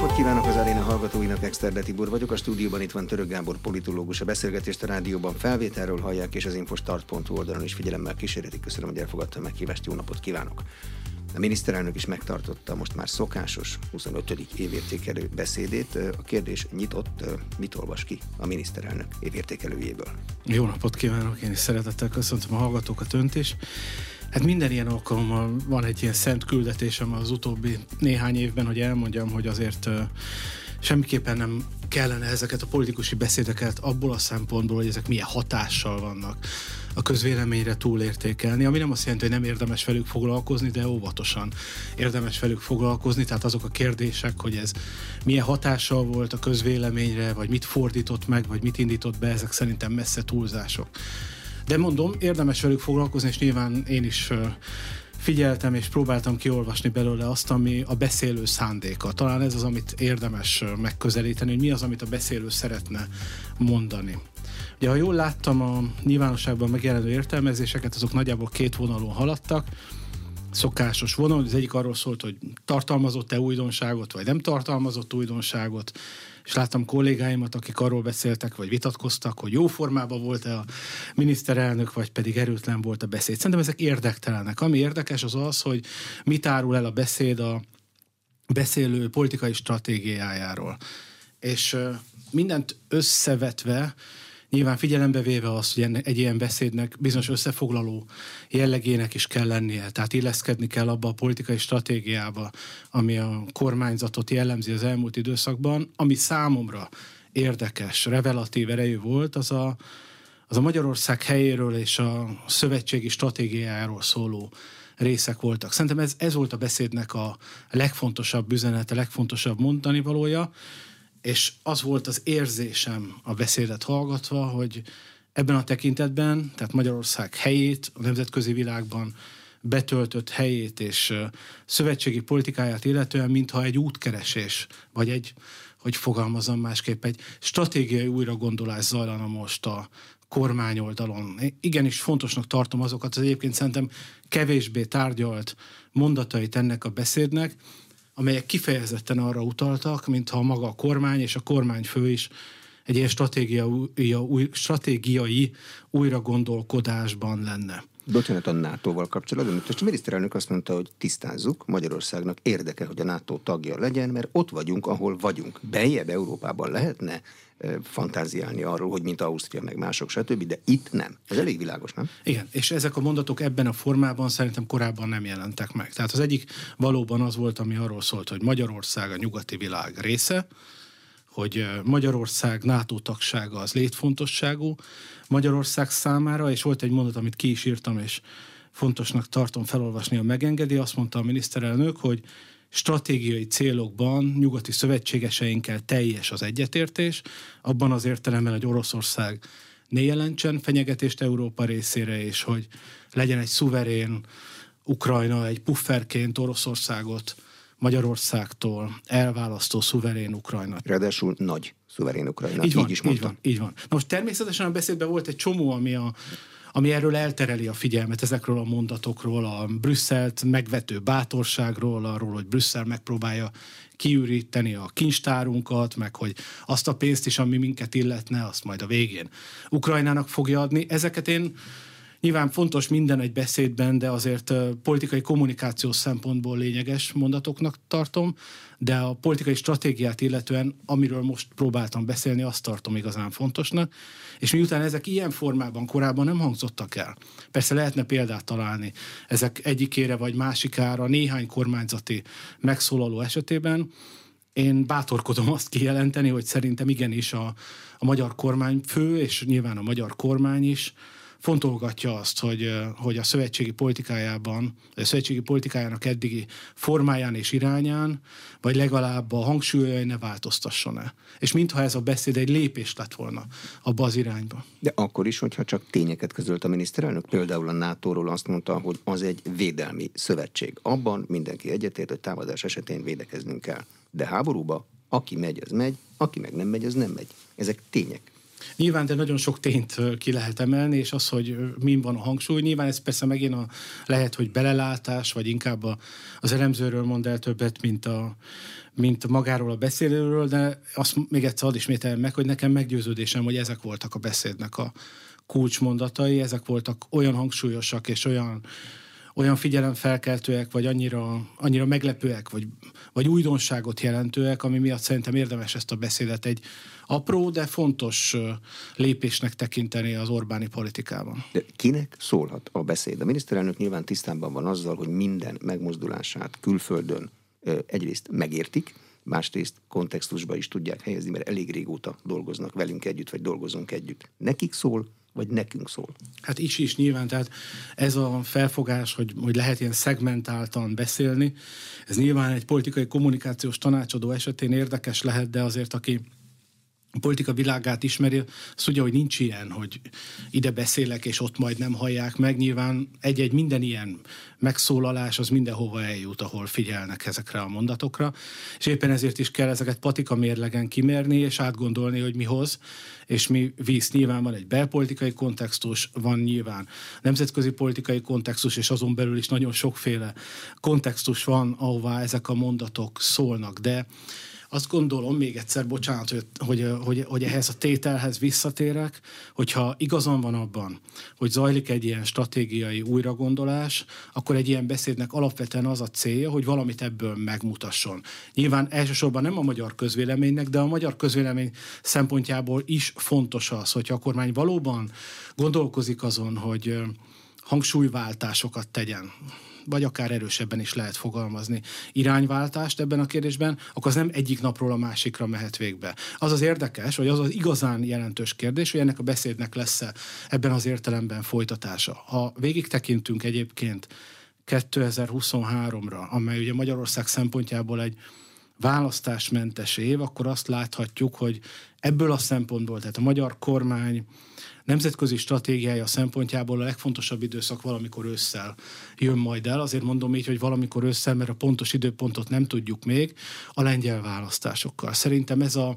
napot kívánok az aréna hallgatóinak, Exterde Tibor vagyok. A stúdióban itt van Török Gábor politológus. A beszélgetést a rádióban felvételről hallják, és az infostart.hu oldalon is figyelemmel kísérletik. Köszönöm, hogy elfogadta a meghívást. Jó napot kívánok! A miniszterelnök is megtartotta most már szokásos 25. évértékelő beszédét. A kérdés nyitott, mit olvas ki a miniszterelnök évértékelőjéből? Jó napot kívánok, én is szeretettel köszöntöm a hallgatókat önt is. Hát minden ilyen alkalommal van egy ilyen szent küldetésem az utóbbi néhány évben, hogy elmondjam, hogy azért semmiképpen nem kellene ezeket a politikusi beszédeket abból a szempontból, hogy ezek milyen hatással vannak a közvéleményre túlértékelni, ami nem azt jelenti, hogy nem érdemes velük foglalkozni, de óvatosan érdemes velük foglalkozni, tehát azok a kérdések, hogy ez milyen hatással volt a közvéleményre, vagy mit fordított meg, vagy mit indított be, ezek szerintem messze túlzások. De mondom, érdemes velük foglalkozni, és nyilván én is figyeltem és próbáltam kiolvasni belőle azt, ami a beszélő szándéka. Talán ez az, amit érdemes megközelíteni, hogy mi az, amit a beszélő szeretne mondani. Ugye, ha jól láttam a nyilvánosságban megjelenő értelmezéseket, azok nagyjából két vonalon haladtak. Szokásos vonal, az egyik arról szólt, hogy tartalmazott-e újdonságot, vagy nem tartalmazott újdonságot és láttam kollégáimat, akik arról beszéltek, vagy vitatkoztak, hogy jó formában volt-e a miniszterelnök, vagy pedig erőtlen volt a beszéd. Szerintem ezek érdektelenek. Ami érdekes az az, hogy mit árul el a beszéd a beszélő politikai stratégiájáról. És mindent összevetve Nyilván figyelembe véve azt, hogy egy ilyen beszédnek bizonyos összefoglaló jellegének is kell lennie, tehát illeszkedni kell abba a politikai stratégiába, ami a kormányzatot jellemzi az elmúlt időszakban, ami számomra érdekes, revelatív erejű volt, az a, az a Magyarország helyéről és a szövetségi stratégiájáról szóló részek voltak. Szerintem ez, ez volt a beszédnek a legfontosabb üzenete, legfontosabb mondani valója, és az volt az érzésem a beszédet hallgatva, hogy ebben a tekintetben, tehát Magyarország helyét a nemzetközi világban betöltött helyét és szövetségi politikáját illetően, mintha egy útkeresés, vagy egy, hogy fogalmazom másképp, egy stratégiai újragondolás zajlana most a kormány oldalon. Igenis fontosnak tartom azokat az egyébként szerintem kevésbé tárgyalt mondatait ennek a beszédnek, amelyek kifejezetten arra utaltak, mintha maga a kormány és a kormányfő is egy ilyen stratégiai, új, stratégiai újragondolkodásban lenne. Bocsánat, a NATO-val kapcsolatban, mert a miniszterelnök azt mondta, hogy tisztázzuk, Magyarországnak érdeke, hogy a NATO tagja legyen, mert ott vagyunk, ahol vagyunk. Bejebb Európában lehetne fantáziálni arról, hogy mint Ausztria, meg mások, stb., de itt nem. Ez elég világos, nem? Igen, és ezek a mondatok ebben a formában szerintem korábban nem jelentek meg. Tehát az egyik valóban az volt, ami arról szólt, hogy Magyarország a nyugati világ része, hogy Magyarország NATO tagsága az létfontosságú Magyarország számára, és volt egy mondat, amit ki is írtam, és fontosnak tartom felolvasni, a megengedi. Azt mondta a miniszterelnök, hogy stratégiai célokban nyugati szövetségeseinkkel teljes az egyetértés, abban az értelemben, hogy Oroszország ne jelentsen fenyegetést Európa részére, és hogy legyen egy szuverén Ukrajna, egy pufferként Oroszországot Magyarországtól elválasztó szuverén Ukrajna. Ráadásul nagy szuverén Ukrajna. Így, van, így is mondtam. Így van, így van. Na most természetesen a beszédben volt egy csomó, ami a ami erről eltereli a figyelmet, ezekről a mondatokról, a Brüsszelt megvető bátorságról, arról, hogy Brüsszel megpróbálja kiüríteni a kincstárunkat, meg hogy azt a pénzt is, ami minket illetne, azt majd a végén Ukrajnának fogja adni. Ezeket én Nyilván fontos minden egy beszédben, de azért politikai kommunikációs szempontból lényeges mondatoknak tartom, de a politikai stratégiát illetően, amiről most próbáltam beszélni, azt tartom igazán fontosnak. És miután ezek ilyen formában korábban nem hangzottak el, persze lehetne példát találni ezek egyikére vagy másikára néhány kormányzati megszólaló esetében, én bátorkodom azt kijelenteni, hogy szerintem igenis a, a magyar kormány fő, és nyilván a magyar kormány is fontolgatja azt, hogy, hogy a szövetségi politikájában, a szövetségi politikájának eddigi formáján és irányán, vagy legalább a hangsúlyai ne változtasson-e. És mintha ez a beszéd egy lépés lett volna abba az irányba. De akkor is, hogyha csak tényeket közölt a miniszterelnök, például a NATO-ról azt mondta, hogy az egy védelmi szövetség. Abban mindenki egyetért, hogy támadás esetén védekeznünk kell. De háborúba, aki megy, az megy, aki meg nem megy, az nem megy. Ezek tények. Nyilván, de nagyon sok tényt ki lehet emelni, és az, hogy min van a hangsúly, nyilván ez persze megint a, lehet, hogy belelátás, vagy inkább a, az elemzőről mond el többet, mint, a, mint magáról a beszélőről, de azt még egyszer ad ismételjem meg, hogy nekem meggyőződésem, hogy ezek voltak a beszédnek a kulcsmondatai, ezek voltak olyan hangsúlyosak és olyan olyan figyelemfelkeltőek, vagy annyira, annyira meglepőek, vagy, vagy újdonságot jelentőek, ami miatt szerintem érdemes ezt a beszédet egy apró, de fontos lépésnek tekinteni az Orbáni politikában. De kinek szólhat a beszéd? A miniszterelnök nyilván tisztában van azzal, hogy minden megmozdulását külföldön egyrészt megértik, másrészt kontextusba is tudják helyezni, mert elég régóta dolgoznak velünk együtt, vagy dolgozunk együtt. Nekik szól, vagy nekünk szól? Hát is is nyilván, tehát ez a felfogás, hogy, hogy lehet ilyen szegmentáltan beszélni, ez nyilván egy politikai kommunikációs tanácsadó esetén érdekes lehet, de azért aki a politika világát ismeri, azt tudja, hogy nincs ilyen, hogy ide beszélek, és ott majd nem hallják meg. Nyilván egy-egy minden ilyen megszólalás az mindenhova eljut, ahol figyelnek ezekre a mondatokra, és éppen ezért is kell ezeket patika mérlegen kimérni, és átgondolni, hogy mi hoz, és mi víz. Nyilván van egy belpolitikai kontextus, van nyilván nemzetközi politikai kontextus, és azon belül is nagyon sokféle kontextus van, ahová ezek a mondatok szólnak, de azt gondolom, még egyszer, bocsánat, hogy, hogy, hogy, hogy ehhez a tételhez visszatérek, hogyha igazam van abban, hogy zajlik egy ilyen stratégiai újragondolás, akkor egy ilyen beszédnek alapvetően az a célja, hogy valamit ebből megmutasson. Nyilván elsősorban nem a magyar közvéleménynek, de a magyar közvélemény szempontjából is fontos az, hogy a kormány valóban gondolkozik azon, hogy hangsúlyváltásokat tegyen vagy akár erősebben is lehet fogalmazni irányváltást ebben a kérdésben, akkor az nem egyik napról a másikra mehet végbe. Az az érdekes, vagy az az igazán jelentős kérdés, hogy ennek a beszédnek lesz-e ebben az értelemben folytatása. Ha végig tekintünk egyébként 2023-ra, amely ugye Magyarország szempontjából egy választásmentes év, akkor azt láthatjuk, hogy ebből a szempontból, tehát a magyar kormány nemzetközi stratégiája szempontjából a legfontosabb időszak valamikor ősszel jön majd el. Azért mondom így, hogy valamikor ősszel, mert a pontos időpontot nem tudjuk még, a lengyel választásokkal. Szerintem ez a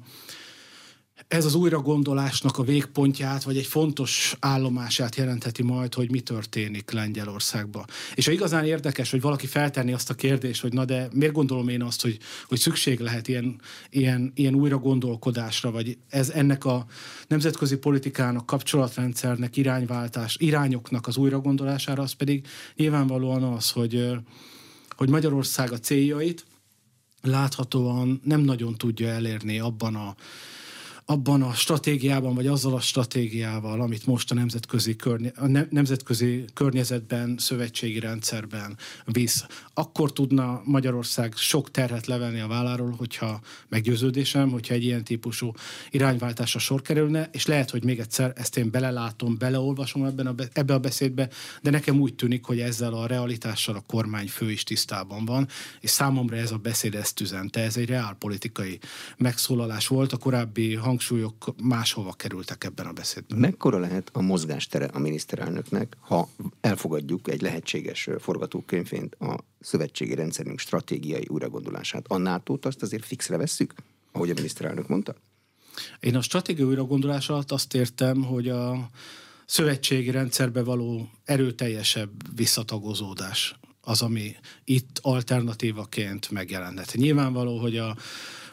ez az újragondolásnak a végpontját, vagy egy fontos állomását jelentheti majd, hogy mi történik Lengyelországban. És ha igazán érdekes, hogy valaki feltenni azt a kérdést, hogy na de miért gondolom én azt, hogy, hogy szükség lehet ilyen, ilyen, ilyen újragondolkodásra, vagy ez ennek a nemzetközi politikának, kapcsolatrendszernek, irányváltás, irányoknak az újragondolására, az pedig nyilvánvalóan az, hogy, hogy Magyarország a céljait láthatóan nem nagyon tudja elérni abban a abban a stratégiában, vagy azzal a stratégiával, amit most a nemzetközi, környe, a ne, nemzetközi környezetben, szövetségi rendszerben visz. Akkor tudna Magyarország sok terhet levenni a válláról, hogyha meggyőződésem, hogyha egy ilyen típusú irányváltásra sor kerülne, és lehet, hogy még egyszer ezt én belelátom, beleolvasom ebben a, ebbe a beszédbe, de nekem úgy tűnik, hogy ezzel a realitással a kormány fő is tisztában van, és számomra ez a beszéd ezt üzente. Ez egy reálpolitikai megszólalás volt, a korábbi hang hangsúlyok máshova kerültek ebben a beszédben. Mekkora lehet a mozgástere a miniszterelnöknek, ha elfogadjuk egy lehetséges forgatókönyvként a szövetségi rendszerünk stratégiai újragondolását? A nato azt azért fixre vesszük, ahogy a miniszterelnök mondta? Én a stratégiai újragondolás alatt azt értem, hogy a szövetségi rendszerbe való erőteljesebb visszatagozódás az, ami itt alternatívaként megjelenhet. Nyilvánvaló, hogy a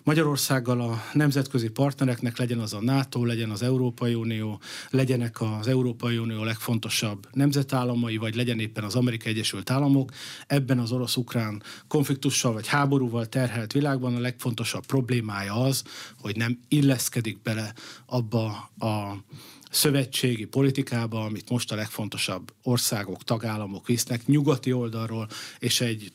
Magyarországgal a nemzetközi partnereknek legyen az a NATO, legyen az Európai Unió, legyenek az Európai Unió legfontosabb nemzetállamai, vagy legyen éppen az Amerikai Egyesült Államok. Ebben az orosz-ukrán konfliktussal vagy háborúval terhelt világban a legfontosabb problémája az, hogy nem illeszkedik bele abba a szövetségi politikába, amit most a legfontosabb országok, tagállamok visznek nyugati oldalról, és egy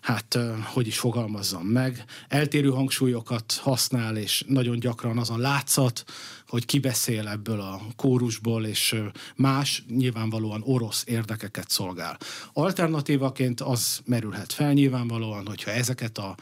hát hogy is fogalmazzam meg, eltérő hangsúlyokat használ, és nagyon gyakran az a látszat, hogy kibeszél ebből a kórusból, és más, nyilvánvalóan orosz érdekeket szolgál. Alternatívaként az merülhet fel nyilvánvalóan, hogyha ezeket a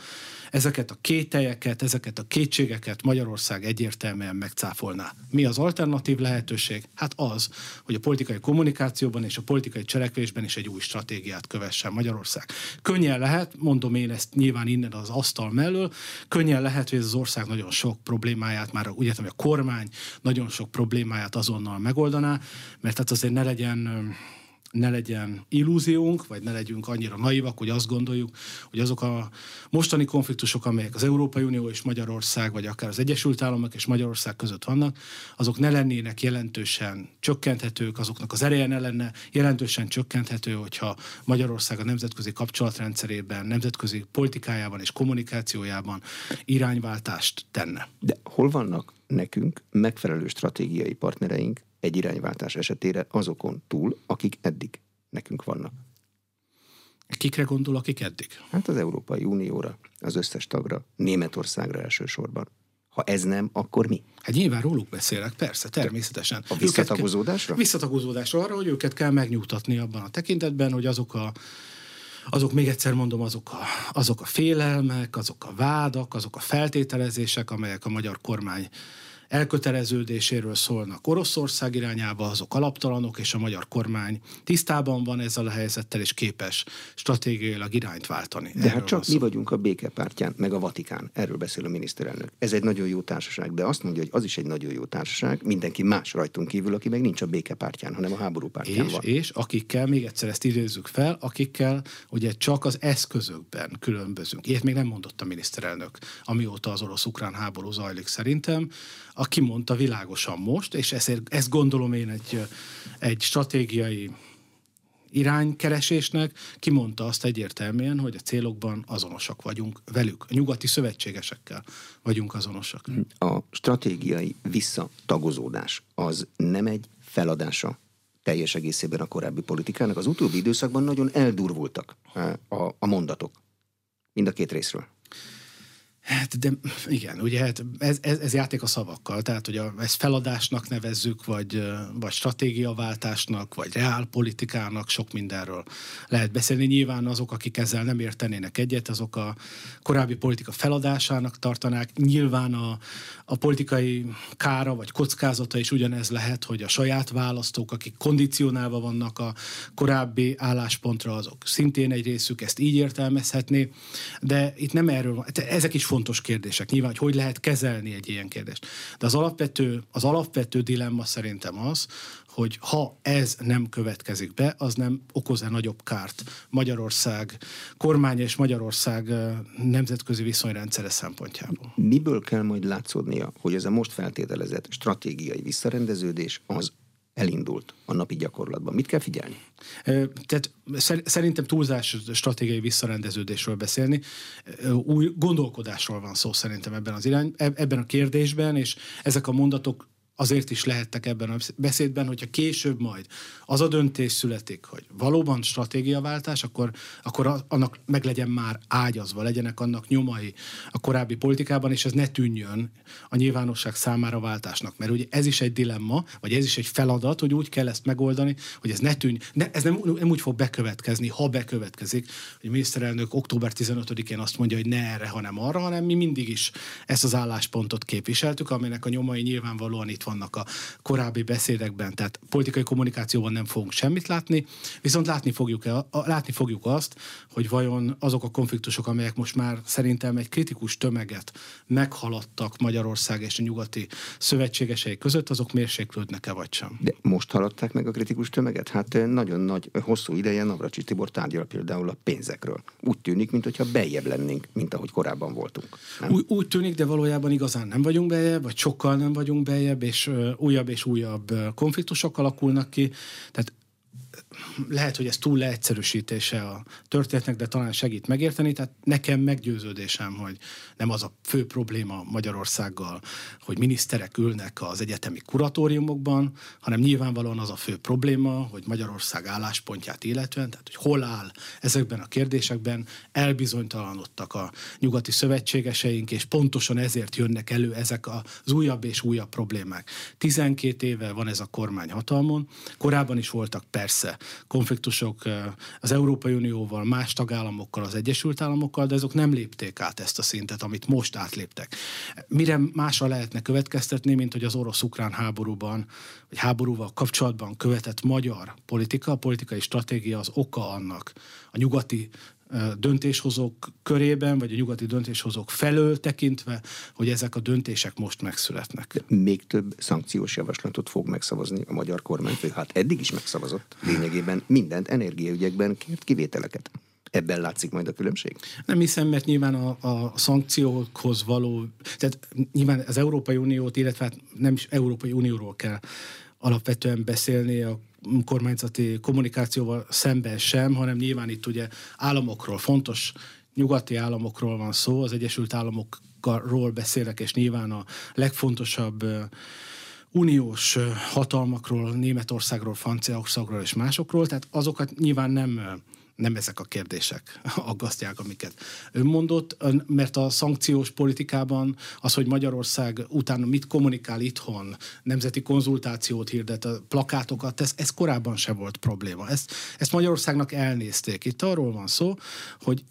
ezeket a kételyeket, ezeket a kétségeket Magyarország egyértelműen megcáfolná. Mi az alternatív lehetőség? Hát az, hogy a politikai kommunikációban és a politikai cselekvésben is egy új stratégiát kövessen Magyarország. Könnyen lehet, mondom én ezt nyilván innen az asztal mellől, könnyen lehet, hogy ez az ország nagyon sok problémáját, már úgy értem, hogy a kormány nagyon sok problémáját azonnal megoldaná, mert hát azért ne legyen ne legyen illúziónk, vagy ne legyünk annyira naivak, hogy azt gondoljuk, hogy azok a mostani konfliktusok, amelyek az Európai Unió és Magyarország, vagy akár az Egyesült Államok és Magyarország között vannak, azok ne lennének jelentősen csökkenthetők, azoknak az ereje ne lenne jelentősen csökkenthető, hogyha Magyarország a nemzetközi kapcsolatrendszerében, nemzetközi politikájában és kommunikációjában irányváltást tenne. De hol vannak nekünk megfelelő stratégiai partnereink, egy irányváltás esetére azokon túl, akik eddig nekünk vannak. Kikre gondol, akik eddig? Hát az Európai Unióra, az összes tagra, Németországra elsősorban. Ha ez nem, akkor mi? Hát nyilván róluk beszélek, persze, természetesen. A visszatagozódásra? Visszatagozódásra arra, hogy őket kell megnyugtatni abban a tekintetben, hogy azok a azok még egyszer mondom, azok a, azok a félelmek, azok a vádak, azok a feltételezések, amelyek a magyar kormány elköteleződéséről szólnak Oroszország irányába, azok alaptalanok, és a magyar kormány tisztában van ezzel a helyzettel, és képes stratégiailag irányt váltani. De hát csak mi vagyunk a békepártyán, meg a Vatikán. Erről beszél a miniszterelnök. Ez egy nagyon jó társaság, de azt mondja, hogy az is egy nagyon jó társaság, mindenki más rajtunk kívül, aki meg nincs a békepártyán, hanem a háború pártján és, van. És akikkel, még egyszer ezt idézzük fel, akikkel ugye csak az eszközökben különbözünk. Ilyet még nem mondott a miniszterelnök, amióta az orosz-ukrán háború zajlik szerintem aki mondta világosan most, és ezért, ezt gondolom én egy, egy stratégiai iránykeresésnek, kimondta azt egyértelműen, hogy a célokban azonosak vagyunk velük. A nyugati szövetségesekkel vagyunk azonosak. A stratégiai visszatagozódás az nem egy feladása teljes egészében a korábbi politikának. Az utóbbi időszakban nagyon eldurvultak a, a mondatok mind a két részről. Hát de igen, ugye hát ez, ez, ez játék a szavakkal, tehát hogy a, ezt feladásnak nevezzük, vagy, vagy stratégiaváltásnak, vagy reálpolitikának, sok mindenről lehet beszélni. Nyilván azok, akik ezzel nem értenének egyet, azok a korábbi politika feladásának tartanák. Nyilván a, a politikai kára vagy kockázata is ugyanez lehet, hogy a saját választók, akik kondicionálva vannak a korábbi álláspontra, azok szintén egy részük ezt így értelmezhetné, de itt nem erről van. Ezek is fontos fontos kérdések. Nyilván, hogy hogy lehet kezelni egy ilyen kérdést. De az alapvető, az alapvető dilemma szerintem az, hogy ha ez nem következik be, az nem okoz-e nagyobb kárt Magyarország kormánya és Magyarország nemzetközi viszonyrendszere szempontjából. Miből kell majd látszódnia, hogy ez a most feltételezett stratégiai visszarendeződés az elindult a napi gyakorlatban? Mit kell figyelni? Tehát szerintem túlzás stratégiai visszarendeződésről beszélni. Új gondolkodásról van szó szerintem ebben az irány, ebben a kérdésben, és ezek a mondatok azért is lehettek ebben a beszédben, hogyha később majd az a döntés születik, hogy valóban stratégiaváltás, akkor, akkor annak meg legyen már ágyazva, legyenek annak nyomai a korábbi politikában, és ez ne tűnjön a nyilvánosság számára váltásnak. Mert ugye ez is egy dilemma, vagy ez is egy feladat, hogy úgy kell ezt megoldani, hogy ez ne tűnj, ne, ez nem, nem úgy fog bekövetkezni, ha bekövetkezik, hogy a miniszterelnök október 15-én azt mondja, hogy ne erre, hanem arra, hanem mi mindig is ezt az álláspontot képviseltük, aminek a nyomai nyilvánvalóan itt vannak a korábbi beszédekben, tehát politikai kommunikációban nem fogunk semmit látni, viszont látni fogjuk, -e, látni fogjuk azt, hogy vajon azok a konfliktusok, amelyek most már szerintem egy kritikus tömeget meghaladtak Magyarország és a nyugati szövetségesei között, azok mérséklődnek-e vagy sem? De most haladták meg a kritikus tömeget? Hát nagyon nagy, hosszú ideje Navracsis Tibor tárgyal például a pénzekről. Úgy tűnik, mintha bejjebb lennénk, mint ahogy korábban voltunk. Úgy, úgy tűnik, de valójában igazán nem vagyunk bejjebb, vagy sokkal nem vagyunk bejjebb, és újabb és újabb konfliktusok alakulnak ki. Tehát lehet, hogy ez túl leegyszerűsítése a történetnek, de talán segít megérteni. Tehát nekem meggyőződésem, hogy nem az a fő probléma Magyarországgal, hogy miniszterek ülnek az egyetemi kuratóriumokban, hanem nyilvánvalóan az a fő probléma, hogy Magyarország álláspontját illetően, tehát hogy hol áll ezekben a kérdésekben, elbizonytalanodtak a nyugati szövetségeseink, és pontosan ezért jönnek elő ezek az újabb és újabb problémák. 12 éve van ez a kormány hatalmon, korábban is voltak persze konfliktusok az Európai Unióval, más tagállamokkal, az Egyesült Államokkal, de azok nem lépték át ezt a szintet, amit most átléptek. Mire másra lehetne következtetni, mint hogy az orosz-ukrán háborúban, vagy háborúval kapcsolatban követett magyar politika, a politikai stratégia az oka annak, a nyugati döntéshozók körében, vagy a nyugati döntéshozók felől tekintve, hogy ezek a döntések most megszületnek. Még több szankciós javaslatot fog megszavazni a magyar kormányfő. Hát eddig is megszavazott. Lényegében mindent energiaügyekben kért kivételeket. Ebben látszik majd a különbség? Nem hiszem, mert nyilván a, a szankciókhoz való, tehát nyilván az Európai Uniót, illetve hát nem is Európai Unióról kell alapvetően beszélni a kormányzati kommunikációval szemben sem, hanem nyilván itt ugye államokról, fontos nyugati államokról van szó, az Egyesült Államokról beszélek, és nyilván a legfontosabb uniós hatalmakról, Németországról, Franciaországról és másokról, tehát azokat nyilván nem nem ezek a kérdések aggasztják, amiket ön mondott, mert a szankciós politikában az, hogy Magyarország utána mit kommunikál itthon, nemzeti konzultációt hirdet, a plakátokat, ez, ez korábban se volt probléma. Ezt, ezt Magyarországnak elnézték. Itt arról van szó, hogy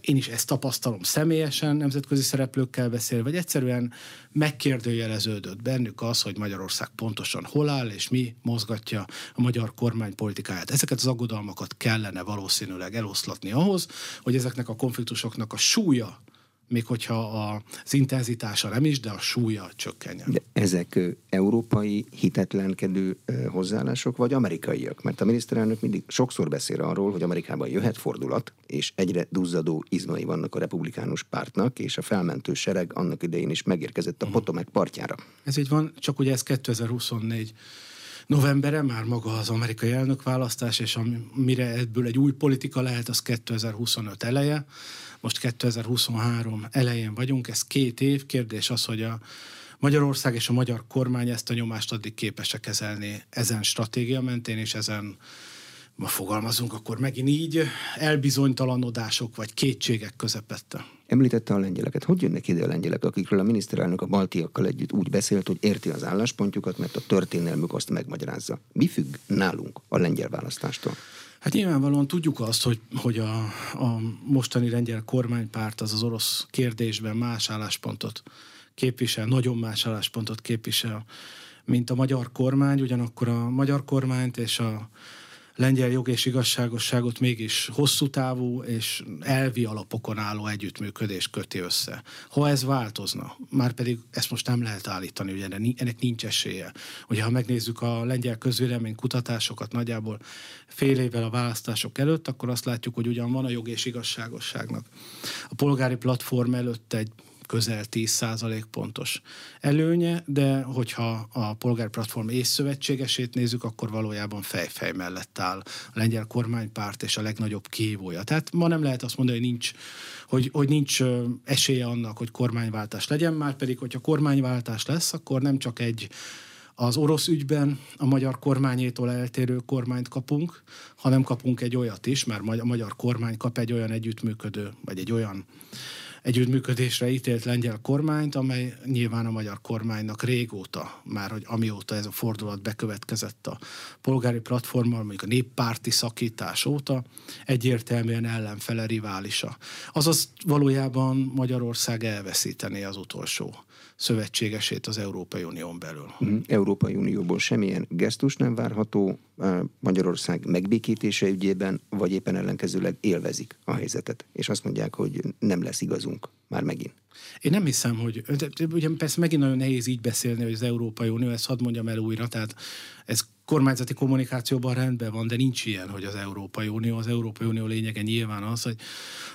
én is ezt tapasztalom személyesen, nemzetközi szereplőkkel beszél, vagy egyszerűen megkérdőjeleződött bennük az, hogy Magyarország pontosan hol áll, és mi mozgatja a magyar kormány politikáját. Ezeket az aggodalmakat kellene valószínűleg eloszlatni ahhoz, hogy ezeknek a konfliktusoknak a súlya még hogyha az intenzitása nem is, de a súlya csökkenjen. De ezek európai hitetlenkedő hozzáállások, vagy amerikaiak? Mert a miniszterelnök mindig sokszor beszél arról, hogy Amerikában jöhet fordulat, és egyre duzzadó izmai vannak a republikánus pártnak, és a felmentő sereg annak idején is megérkezett a mhm. Potomac partjára. Ez így van, csak ugye ez 2024 novembere már maga az amerikai elnökválasztás, és amire ebből egy új politika lehet, az 2025 eleje. Most 2023 elején vagyunk, ez két év. Kérdés az, hogy a Magyarország és a magyar kormány ezt a nyomást addig képes kezelni ezen stratégia mentén, és ezen ma fogalmazunk, akkor megint így elbizonytalanodások vagy kétségek közepette. Említette a lengyeleket. Hogy jönnek ide a lengyelek, akikről a miniszterelnök a baltiakkal együtt úgy beszélt, hogy érti az álláspontjukat, mert a történelmük azt megmagyarázza. Mi függ nálunk a lengyel választástól? Hát nyilvánvalóan tudjuk azt, hogy, hogy a, a mostani lengyel kormánypárt az az orosz kérdésben más álláspontot képvisel, nagyon más álláspontot képvisel, mint a magyar kormány, ugyanakkor a magyar kormányt és a lengyel jog és igazságosságot mégis hosszú távú és elvi alapokon álló együttműködés köti össze. Ha ez változna, már pedig ezt most nem lehet állítani, ugye ennek nincs esélye. Ugye ha megnézzük a lengyel közvélemény kutatásokat nagyjából fél évvel a választások előtt, akkor azt látjuk, hogy ugyan van a jog és igazságosságnak. A polgári platform előtt egy közel 10% pontos előnye, de hogyha a polgárplatform és nézzük, akkor valójában fejfej mellett áll a lengyel kormánypárt és a legnagyobb kihívója. Tehát ma nem lehet azt mondani, hogy nincs, hogy, hogy nincs esélye annak, hogy kormányváltás legyen, már pedig, hogyha kormányváltás lesz, akkor nem csak egy az orosz ügyben a magyar kormányétól eltérő kormányt kapunk, hanem kapunk egy olyat is, mert a magyar kormány kap egy olyan együttműködő, vagy egy olyan együttműködésre ítélt lengyel kormányt, amely nyilván a magyar kormánynak régóta, már hogy amióta ez a fordulat bekövetkezett a polgári platformmal, mondjuk a néppárti szakítás óta, egyértelműen ellenfele riválisa. Azaz valójában Magyarország elveszítené az utolsó szövetségesét az Európai Unión belül. Mhm. Európai Unióból semmilyen gesztus nem várható Magyarország megbékítése ügyében, vagy éppen ellenkezőleg élvezik a helyzetet, és azt mondják, hogy nem lesz igazunk már megint. Én nem hiszem, hogy, ugye persze megint nagyon nehéz így beszélni, hogy az Európai Unió, ezt hadd mondjam el újra, tehát ez kormányzati kommunikációban rendben van, de nincs ilyen, hogy az Európai Unió. Az Európai Unió lényege nyilván az, hogy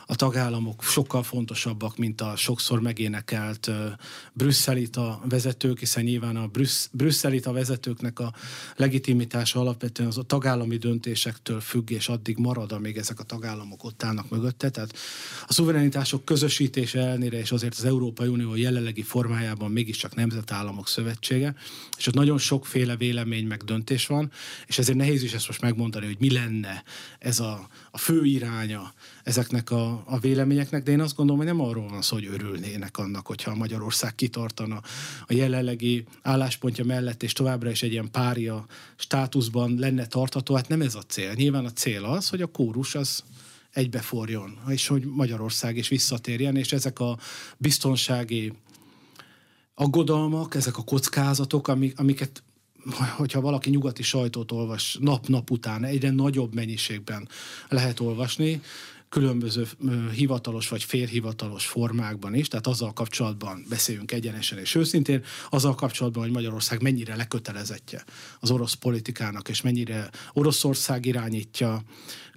a tagállamok sokkal fontosabbak, mint a sokszor megénekelt uh, a vezetők, hiszen nyilván a brüssz, brüsszelit a vezetőknek a legitimitása alapvetően az a tagállami döntésektől függ, és addig marad, amíg ezek a tagállamok ott állnak mögötte. Tehát a szuverenitások közösítése ellenére, és azért az Európai Unió jelenlegi formájában mégiscsak nemzetállamok szövetsége, és ott nagyon sokféle vélemény meg döntés van, és ezért nehéz is ezt most megmondani, hogy mi lenne ez a, a fő iránya ezeknek a, a véleményeknek, de én azt gondolom, hogy nem arról van szó, hogy örülnének annak, hogyha Magyarország kitartana a jelenlegi álláspontja mellett, és továbbra is egy ilyen pária státuszban lenne tartható. Hát nem ez a cél. Nyilván a cél az, hogy a kórus az egybeforjon, és hogy Magyarország is visszatérjen, és ezek a biztonsági aggodalmak, ezek a kockázatok, amiket hogyha valaki nyugati sajtót olvas nap-nap után, egyre nagyobb mennyiségben lehet olvasni, különböző hivatalos vagy félhivatalos formákban is, tehát azzal kapcsolatban beszéljünk egyenesen és őszintén, azzal kapcsolatban, hogy Magyarország mennyire lekötelezettje az orosz politikának, és mennyire Oroszország irányítja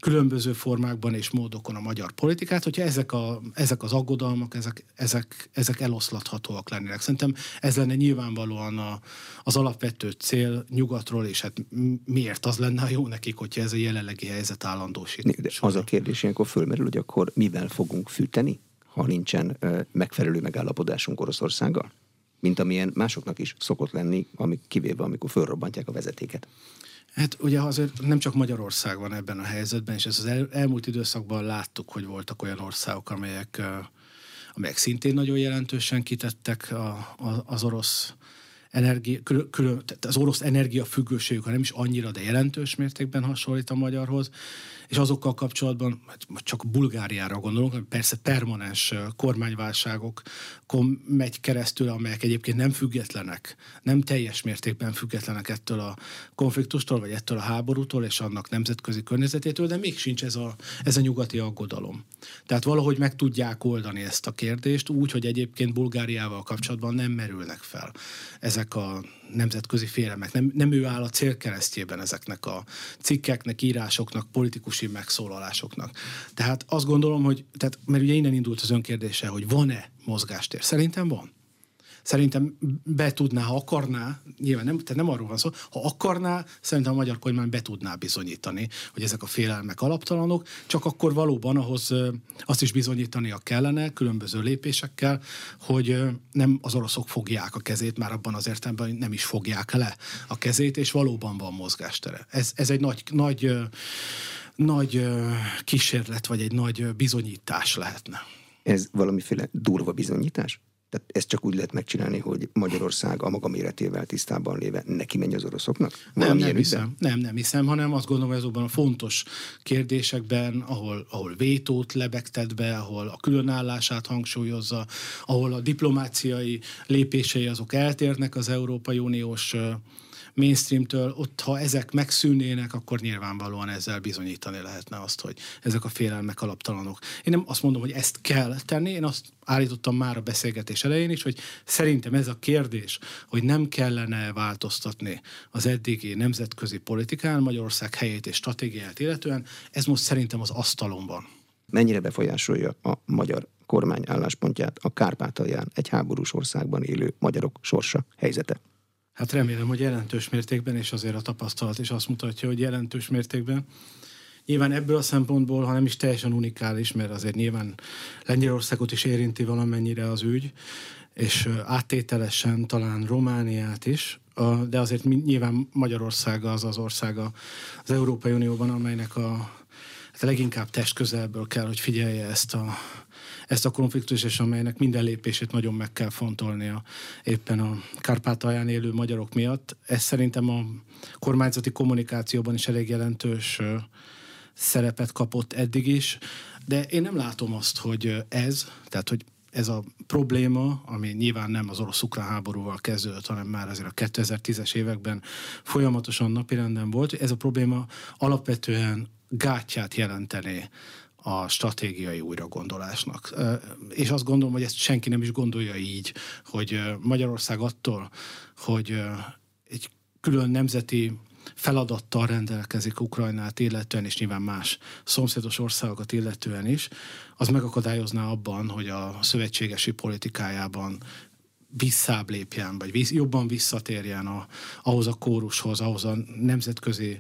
különböző formákban és módokon a magyar politikát, hogyha ezek, a, ezek az aggodalmak, ezek, ezek, ezek eloszlathatóak lennének. Szerintem ez lenne nyilvánvalóan a, az alapvető cél nyugatról, és hát miért az lenne jó nekik, hogyha ez a jelenlegi helyzet állandósít. De az a kérdés ilyenkor fölmerül, hogy akkor mivel fogunk fűteni, ha nincsen megfelelő megállapodásunk Oroszországgal? Mint amilyen másoknak is szokott lenni, amik kivéve, amikor fölrobbantják a vezetéket. Hát ugye azért nem csak Magyarország van ebben a helyzetben, és ezt az el, elmúlt időszakban láttuk, hogy voltak olyan országok, amelyek, amelyek szintén nagyon jelentősen kitettek a, a, az orosz energia, külön, külön, az orosz energiafüggőségük, ha nem is annyira, de jelentős mértékben hasonlít a magyarhoz, és azokkal kapcsolatban, hát csak Bulgáriára gondolunk, persze permanens kormányválságok megy keresztül, amelyek egyébként nem függetlenek, nem teljes mértékben függetlenek ettől a konfliktustól, vagy ettől a háborútól és annak nemzetközi környezetétől, de még sincs ez a, ez a nyugati aggodalom. Tehát valahogy meg tudják oldani ezt a kérdést úgy, hogy egyébként Bulgáriával kapcsolatban nem merülnek fel ezek a nemzetközi félelmek. Nem, nem ő áll a célkeresztjében ezeknek a cikkeknek, írásoknak, politikusi megszólalásoknak. Tehát azt gondolom, hogy, tehát, mert ugye innen indult az önkérdése, hogy van-e mozgástér. Szerintem van. Szerintem be tudná, ha akarná, nyilván nem, tehát nem arról van szó, ha akarná, szerintem a magyar kormány be tudná bizonyítani, hogy ezek a félelmek alaptalanok, csak akkor valóban ahhoz azt is bizonyítania kellene különböző lépésekkel, hogy nem az oroszok fogják a kezét, már abban az értelemben, hogy nem is fogják le a kezét, és valóban van mozgástere. Ez, ez egy nagy, nagy, nagy kísérlet, vagy egy nagy bizonyítás lehetne. Ez valamiféle durva bizonyítás? Tehát ezt csak úgy lehet megcsinálni, hogy Magyarország a maga méretével tisztában léve neki menj az oroszoknak? Nem, nem hiszem, nem, nem hiszem, hanem azt gondolom, hogy azokban a fontos kérdésekben, ahol, ahol vétót lebegtet be, ahol a különállását hangsúlyozza, ahol a diplomáciai lépései azok eltérnek az Európai Uniós mainstreamtől, ott ha ezek megszűnnének, akkor nyilvánvalóan ezzel bizonyítani lehetne azt, hogy ezek a félelmek alaptalanok. Én nem azt mondom, hogy ezt kell tenni, én azt állítottam már a beszélgetés elején is, hogy szerintem ez a kérdés, hogy nem kellene változtatni az eddigi nemzetközi politikán Magyarország helyét és stratégiát illetően, ez most szerintem az asztalon van. Mennyire befolyásolja a magyar kormány álláspontját a Kárpátalján egy háborús országban élő magyarok sorsa, helyzete? Hát remélem, hogy jelentős mértékben, és azért a tapasztalat is azt mutatja, hogy jelentős mértékben. Nyilván ebből a szempontból, ha nem is teljesen unikális, mert azért nyilván Lengyelországot is érinti valamennyire az ügy, és áttételesen talán Romániát is, de azért nyilván Magyarország az az országa az Európai Unióban, amelynek a hát leginkább testközelből kell, hogy figyelje ezt a ezt a konfliktus, és amelynek minden lépését nagyon meg kell fontolnia éppen a Kárpátalján élő magyarok miatt. Ez szerintem a kormányzati kommunikációban is elég jelentős szerepet kapott eddig is, de én nem látom azt, hogy ez, tehát hogy ez a probléma, ami nyilván nem az orosz-ukrán háborúval kezdődött, hanem már azért a 2010-es években folyamatosan napirenden volt, ez a probléma alapvetően gátját jelentené a stratégiai újragondolásnak. És azt gondolom, hogy ezt senki nem is gondolja így, hogy Magyarország attól, hogy egy külön nemzeti feladattal rendelkezik Ukrajnát illetően, és nyilván más szomszédos országokat illetően is, az megakadályozná abban, hogy a szövetségesi politikájában visszább lépjen, vagy jobban visszatérjen a, ahhoz a kórushoz, ahhoz a nemzetközi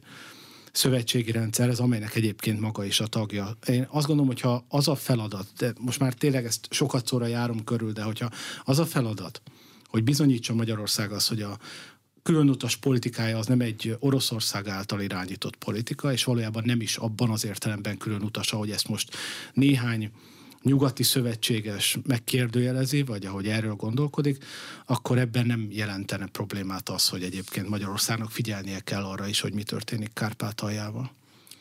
szövetségi rendszerhez, amelynek egyébként maga is a tagja. Én azt gondolom, hogyha az a feladat, de most már tényleg ezt sokat szóra járom körül, de hogyha az a feladat, hogy bizonyítsa Magyarország az, hogy a különutas politikája az nem egy Oroszország által irányított politika, és valójában nem is abban az értelemben különutas, ahogy ezt most néhány nyugati szövetséges megkérdőjelezi, vagy ahogy erről gondolkodik, akkor ebben nem jelentene problémát az, hogy egyébként Magyarországnak figyelnie kell arra is, hogy mi történik Kárpátaljával.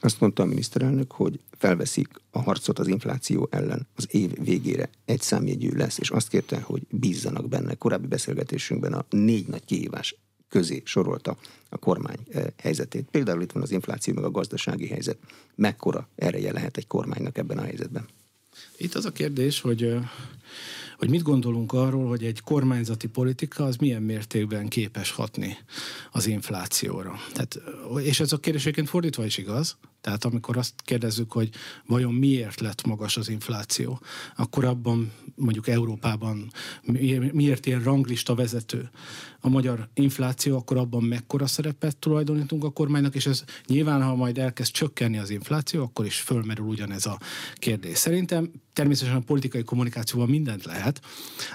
Azt mondta a miniszterelnök, hogy felveszik a harcot az infláció ellen az év végére egy számjegyű lesz, és azt kérte, hogy bízzanak benne. Korábbi beszélgetésünkben a négy nagy kihívás közé sorolta a kormány helyzetét. Például itt van az infláció, meg a gazdasági helyzet. Mekkora ereje lehet egy kormánynak ebben a helyzetben? Itt az a kérdés, hogy hogy mit gondolunk arról, hogy egy kormányzati politika az milyen mértékben képes hatni az inflációra. Tehát, és ez a kérdés fordítva is igaz, tehát amikor azt kérdezzük, hogy vajon miért lett magas az infláció, akkor abban mondjuk Európában miért ilyen ranglista vezető a magyar infláció, akkor abban mekkora szerepet tulajdonítunk a kormánynak, és ez nyilván, ha majd elkezd csökkenni az infláció, akkor is fölmerül ugyanez a kérdés. Szerintem természetesen a politikai kommunikációban mindent lehet,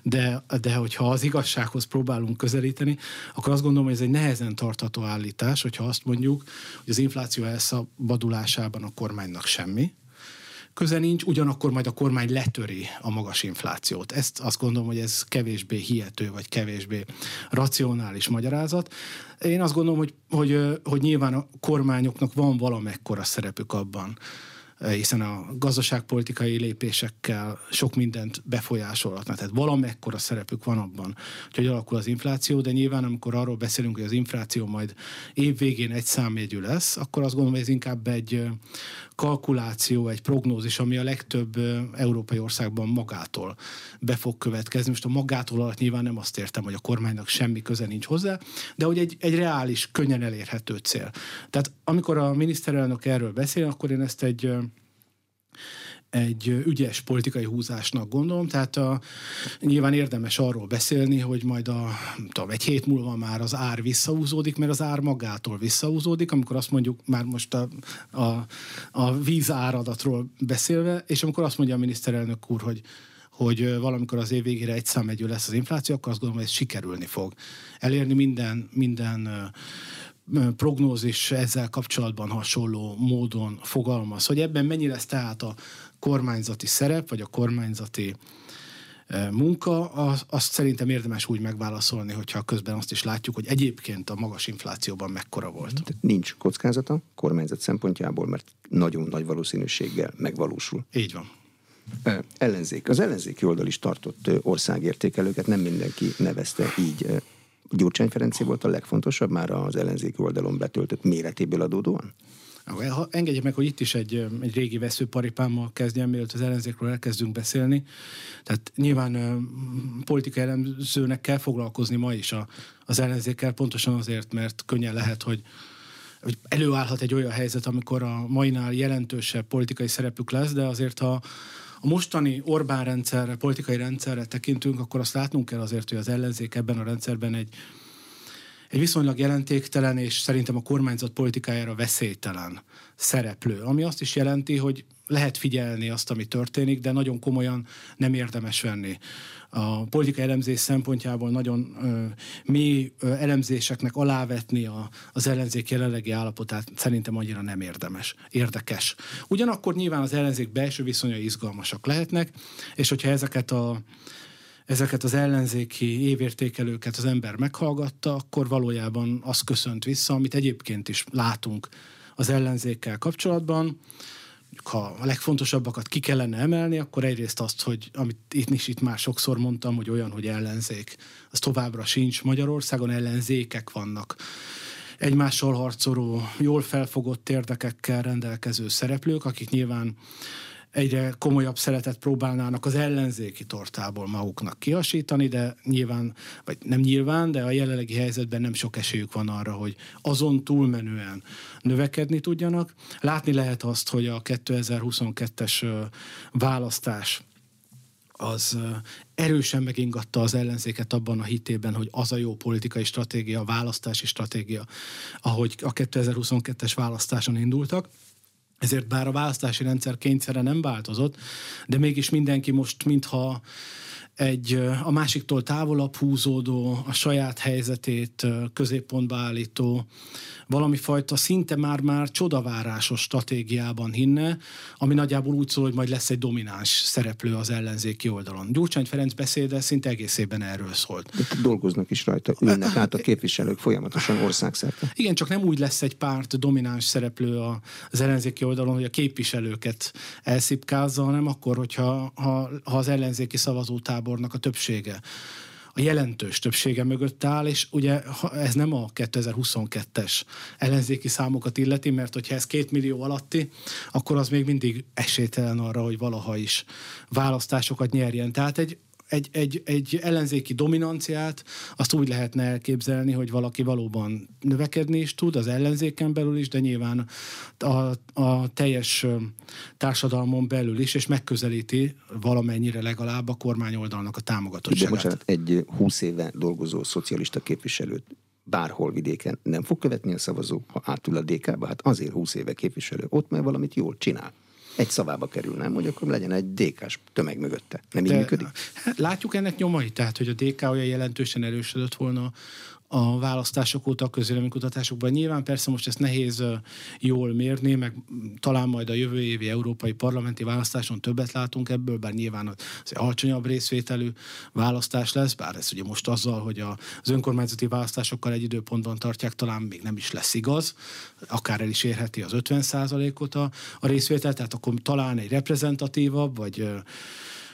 de, de hogyha az igazsághoz próbálunk közelíteni, akkor azt gondolom, hogy ez egy nehezen tartható állítás, hogyha azt mondjuk, hogy az infláció elszabadulásában a kormánynak semmi, köze nincs, ugyanakkor majd a kormány letöri a magas inflációt. Ezt azt gondolom, hogy ez kevésbé hihető, vagy kevésbé racionális magyarázat. Én azt gondolom, hogy, hogy, hogy nyilván a kormányoknak van valamekkora szerepük abban, hiszen a gazdaságpolitikai lépésekkel sok mindent befolyásolhatnak. Tehát valamekkora szerepük van abban, hogy alakul az infláció, de nyilván amikor arról beszélünk, hogy az infláció majd év végén egy számjegyű lesz, akkor azt gondolom, hogy ez inkább egy kalkuláció, egy prognózis, ami a legtöbb európai országban magától be fog következni. Most a magától alatt nyilván nem azt értem, hogy a kormánynak semmi köze nincs hozzá, de hogy egy, egy reális, könnyen elérhető cél. Tehát amikor a miniszterelnök erről beszél, akkor én ezt egy egy ügyes politikai húzásnak gondolom, tehát a, nyilván érdemes arról beszélni, hogy majd a, tudom, egy hét múlva már az ár visszahúzódik, mert az ár magától visszahúzódik, amikor azt mondjuk már most a, a, a víz áradatról beszélve, és amikor azt mondja a miniszterelnök úr, hogy hogy valamikor az év végére egy számegyű lesz az infláció, akkor azt gondolom, hogy ez sikerülni fog. Elérni minden, minden prognózis ezzel kapcsolatban hasonló módon fogalmaz. Hogy ebben mennyi lesz tehát a kormányzati szerep, vagy a kormányzati e, munka, azt szerintem érdemes úgy megválaszolni, hogyha közben azt is látjuk, hogy egyébként a magas inflációban mekkora volt. Tehát nincs kockázata kormányzat szempontjából, mert nagyon nagy valószínűséggel megvalósul. Így van. E, ellenzék. Az ellenzéki oldal is tartott országértékelőket, nem mindenki nevezte így. Gyurcsány Ferenci volt a legfontosabb már az ellenzéki oldalon betöltött méretéből adódóan? Ha engedjék meg, hogy itt is egy, egy régi veszőparipámmal kezdjem, mielőtt az ellenzékről elkezdünk beszélni. Tehát nyilván politikai elemzőnek kell foglalkozni ma is a, az ellenzékkel, pontosan azért, mert könnyen lehet, hogy hogy előállhat egy olyan helyzet, amikor a mainál jelentősebb politikai szerepük lesz, de azért ha a mostani Orbán rendszerre, politikai rendszerre tekintünk, akkor azt látnunk kell azért, hogy az ellenzék ebben a rendszerben egy, egy viszonylag jelentéktelen és szerintem a kormányzat politikájára veszélytelen szereplő, ami azt is jelenti, hogy lehet figyelni azt, ami történik, de nagyon komolyan nem érdemes venni. A politikai elemzés szempontjából nagyon ö, mély ö, elemzéseknek alávetni a, az ellenzék jelenlegi állapotát szerintem annyira nem érdemes, érdekes. Ugyanakkor nyilván az ellenzék belső viszonyai izgalmasak lehetnek, és hogyha ezeket a ezeket az ellenzéki évértékelőket az ember meghallgatta, akkor valójában az köszönt vissza, amit egyébként is látunk az ellenzékkel kapcsolatban. Ha a legfontosabbakat ki kellene emelni, akkor egyrészt azt, hogy amit itt is itt már sokszor mondtam, hogy olyan, hogy ellenzék, az továbbra sincs Magyarországon, ellenzékek vannak egymással harcoló, jól felfogott érdekekkel rendelkező szereplők, akik nyilván egyre komolyabb szeretet próbálnának az ellenzéki tortából maguknak kiasítani, de nyilván, vagy nem nyilván, de a jelenlegi helyzetben nem sok esélyük van arra, hogy azon túlmenően növekedni tudjanak. Látni lehet azt, hogy a 2022-es választás az erősen megingatta az ellenzéket abban a hitében, hogy az a jó politikai stratégia, választási stratégia, ahogy a 2022-es választáson indultak. Ezért bár a választási rendszer kényszere nem változott, de mégis mindenki most mintha egy a másiktól távolabb húzódó, a saját helyzetét középpontba állító, valami fajta szinte már-már csodavárásos stratégiában hinne, ami nagyjából úgy szól, hogy majd lesz egy domináns szereplő az ellenzéki oldalon. Gyurcsány Ferenc beszéde szinte egészében erről szólt. De dolgoznak is rajta, ülnek át a képviselők folyamatosan országszerte. Igen, csak nem úgy lesz egy párt domináns szereplő az ellenzéki oldalon, hogy a képviselőket elszipkázza, hanem akkor, hogyha ha, ha az ellenzéki szavazótábornak a többsége a jelentős többsége mögött áll, és ugye ez nem a 2022-es ellenzéki számokat illeti, mert hogyha ez két millió alatti, akkor az még mindig esélytelen arra, hogy valaha is választásokat nyerjen. Tehát egy egy, egy, egy ellenzéki dominanciát azt úgy lehetne elképzelni, hogy valaki valóban növekedni is tud, az ellenzéken belül is, de nyilván a, a teljes társadalmon belül is, és megközelíti valamennyire legalább a kormányoldalnak a támogatottságát. De bocsánat, egy 20 éve dolgozó szocialista képviselőt bárhol vidéken nem fog követni a szavazó, ha átül a DK-ba? Hát azért 20 éve képviselő, ott mert valamit jól csinál egy szavába kerül, nem? Hogy akkor legyen egy DK-s tömeg mögötte. Nem így De, működik? Hát látjuk ennek nyomait, tehát hogy a DK olyan jelentősen erősödött volna a választások óta a közvéleménykutatásokban. Nyilván persze most ezt nehéz jól mérni, meg talán majd a jövő évi európai parlamenti választáson többet látunk ebből, bár nyilván az alacsonyabb részvételű választás lesz, bár ez ugye most azzal, hogy az önkormányzati választásokkal egy időpontban tartják, talán még nem is lesz igaz, akár el is érheti az 50% ot a, a részvétel, tehát akkor talán egy reprezentatívabb, vagy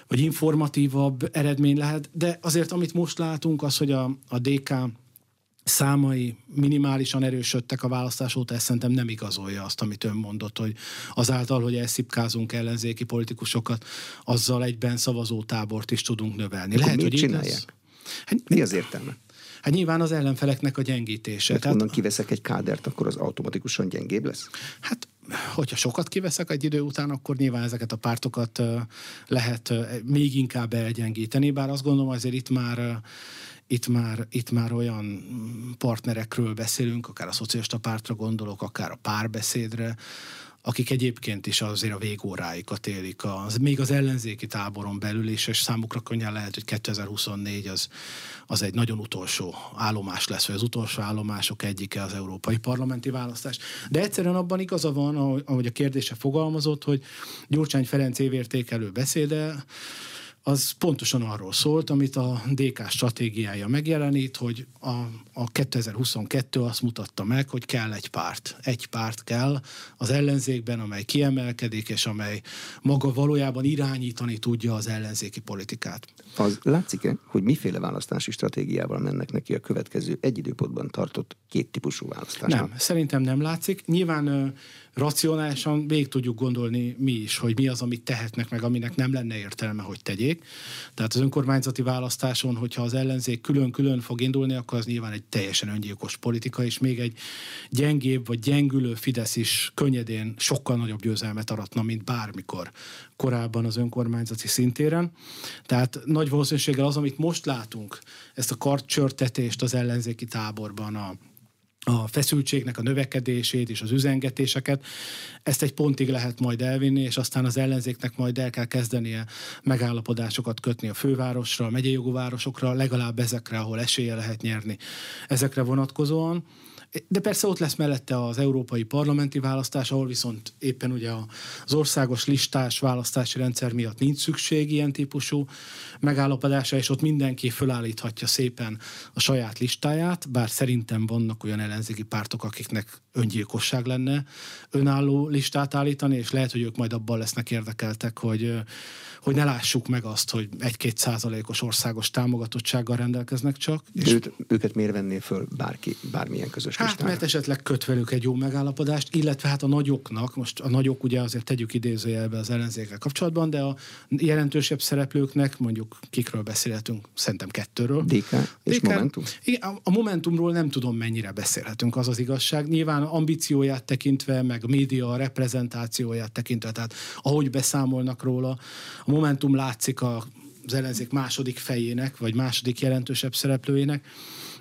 vagy informatívabb eredmény lehet, de azért amit most látunk, az, hogy a, a DK számai minimálisan erősödtek a választás óta, ezt szerintem nem igazolja azt, amit ön mondott, hogy azáltal, hogy elszipkázunk ellenzéki politikusokat, azzal egyben szavazótábort is tudunk növelni. Lehet, hogy csinálják? Hát, Mi az értelme? Hát nyilván az ellenfeleknek a gyengítése. Hát Tehát onnan kiveszek egy kádert, akkor az automatikusan gyengébb lesz? Hát hogyha sokat kiveszek egy idő után, akkor nyilván ezeket a pártokat lehet még inkább elgyengíteni, bár azt gondolom azért itt már itt már, itt már olyan partnerekről beszélünk, akár a szocialista pártra gondolok, akár a párbeszédre, akik egyébként is azért a végóráikat élik, az, még az ellenzéki táboron belül is, és számukra könnyen lehet, hogy 2024 az, az egy nagyon utolsó állomás lesz, vagy az utolsó állomások egyike az európai parlamenti választás. De egyszerűen abban igaza van, ahogy a kérdése fogalmazott, hogy Gyurcsány Ferenc évértékelő beszéde, az pontosan arról szólt, amit a DK stratégiája megjelenít, hogy a, a 2022 azt mutatta meg, hogy kell egy párt. Egy párt kell az ellenzékben, amely kiemelkedik, és amely maga valójában irányítani tudja az ellenzéki politikát. Az látszik-e, hogy miféle választási stratégiával mennek neki a következő egy időpontban tartott két típusú választásnak? Nem, szerintem nem látszik. Nyilván racionálisan végig tudjuk gondolni mi is, hogy mi az, amit tehetnek meg, aminek nem lenne értelme, hogy tegyék. Tehát az önkormányzati választáson, hogyha az ellenzék külön-külön fog indulni, akkor az nyilván egy teljesen öngyilkos politika, és még egy gyengébb vagy gyengülő Fidesz is könnyedén sokkal nagyobb győzelmet aratna, mint bármikor korábban az önkormányzati szintéren. Tehát nagy valószínűséggel az, amit most látunk, ezt a kartcsörtetést az ellenzéki táborban, a a feszültségnek a növekedését és az üzengetéseket. Ezt egy pontig lehet majd elvinni, és aztán az ellenzéknek majd el kell kezdenie megállapodásokat kötni a fővárosra, a megyei városokra, legalább ezekre, ahol esélye lehet nyerni ezekre vonatkozóan. De persze ott lesz mellette az európai parlamenti választás, ahol viszont éppen ugye az országos listás választási rendszer miatt nincs szükség ilyen típusú megállapodásra, és ott mindenki fölállíthatja szépen a saját listáját, bár szerintem vannak olyan ellenzéki pártok, akiknek öngyilkosság lenne önálló listát állítani, és lehet, hogy ők majd abban lesznek érdekeltek, hogy hogy ne lássuk meg azt, hogy egy-két százalékos országos támogatottsággal rendelkeznek csak. És őt, őket miért venné föl bárki, bármilyen közös Hát mert esetleg köt velük egy jó megállapodást, illetve hát a nagyoknak, most a nagyok ugye azért tegyük idézőjelbe az ellenzékkel kapcsolatban, de a jelentősebb szereplőknek, mondjuk kikről beszélhetünk, szerintem kettőről. DK és DK, Momentum? Igen, a Momentumról nem tudom mennyire beszélhetünk, az az igazság. Nyilván ambícióját tekintve, meg média reprezentációját tekintve, tehát ahogy beszámolnak róla, a Momentum látszik a az ellenzék második fejének, vagy második jelentősebb szereplőjének,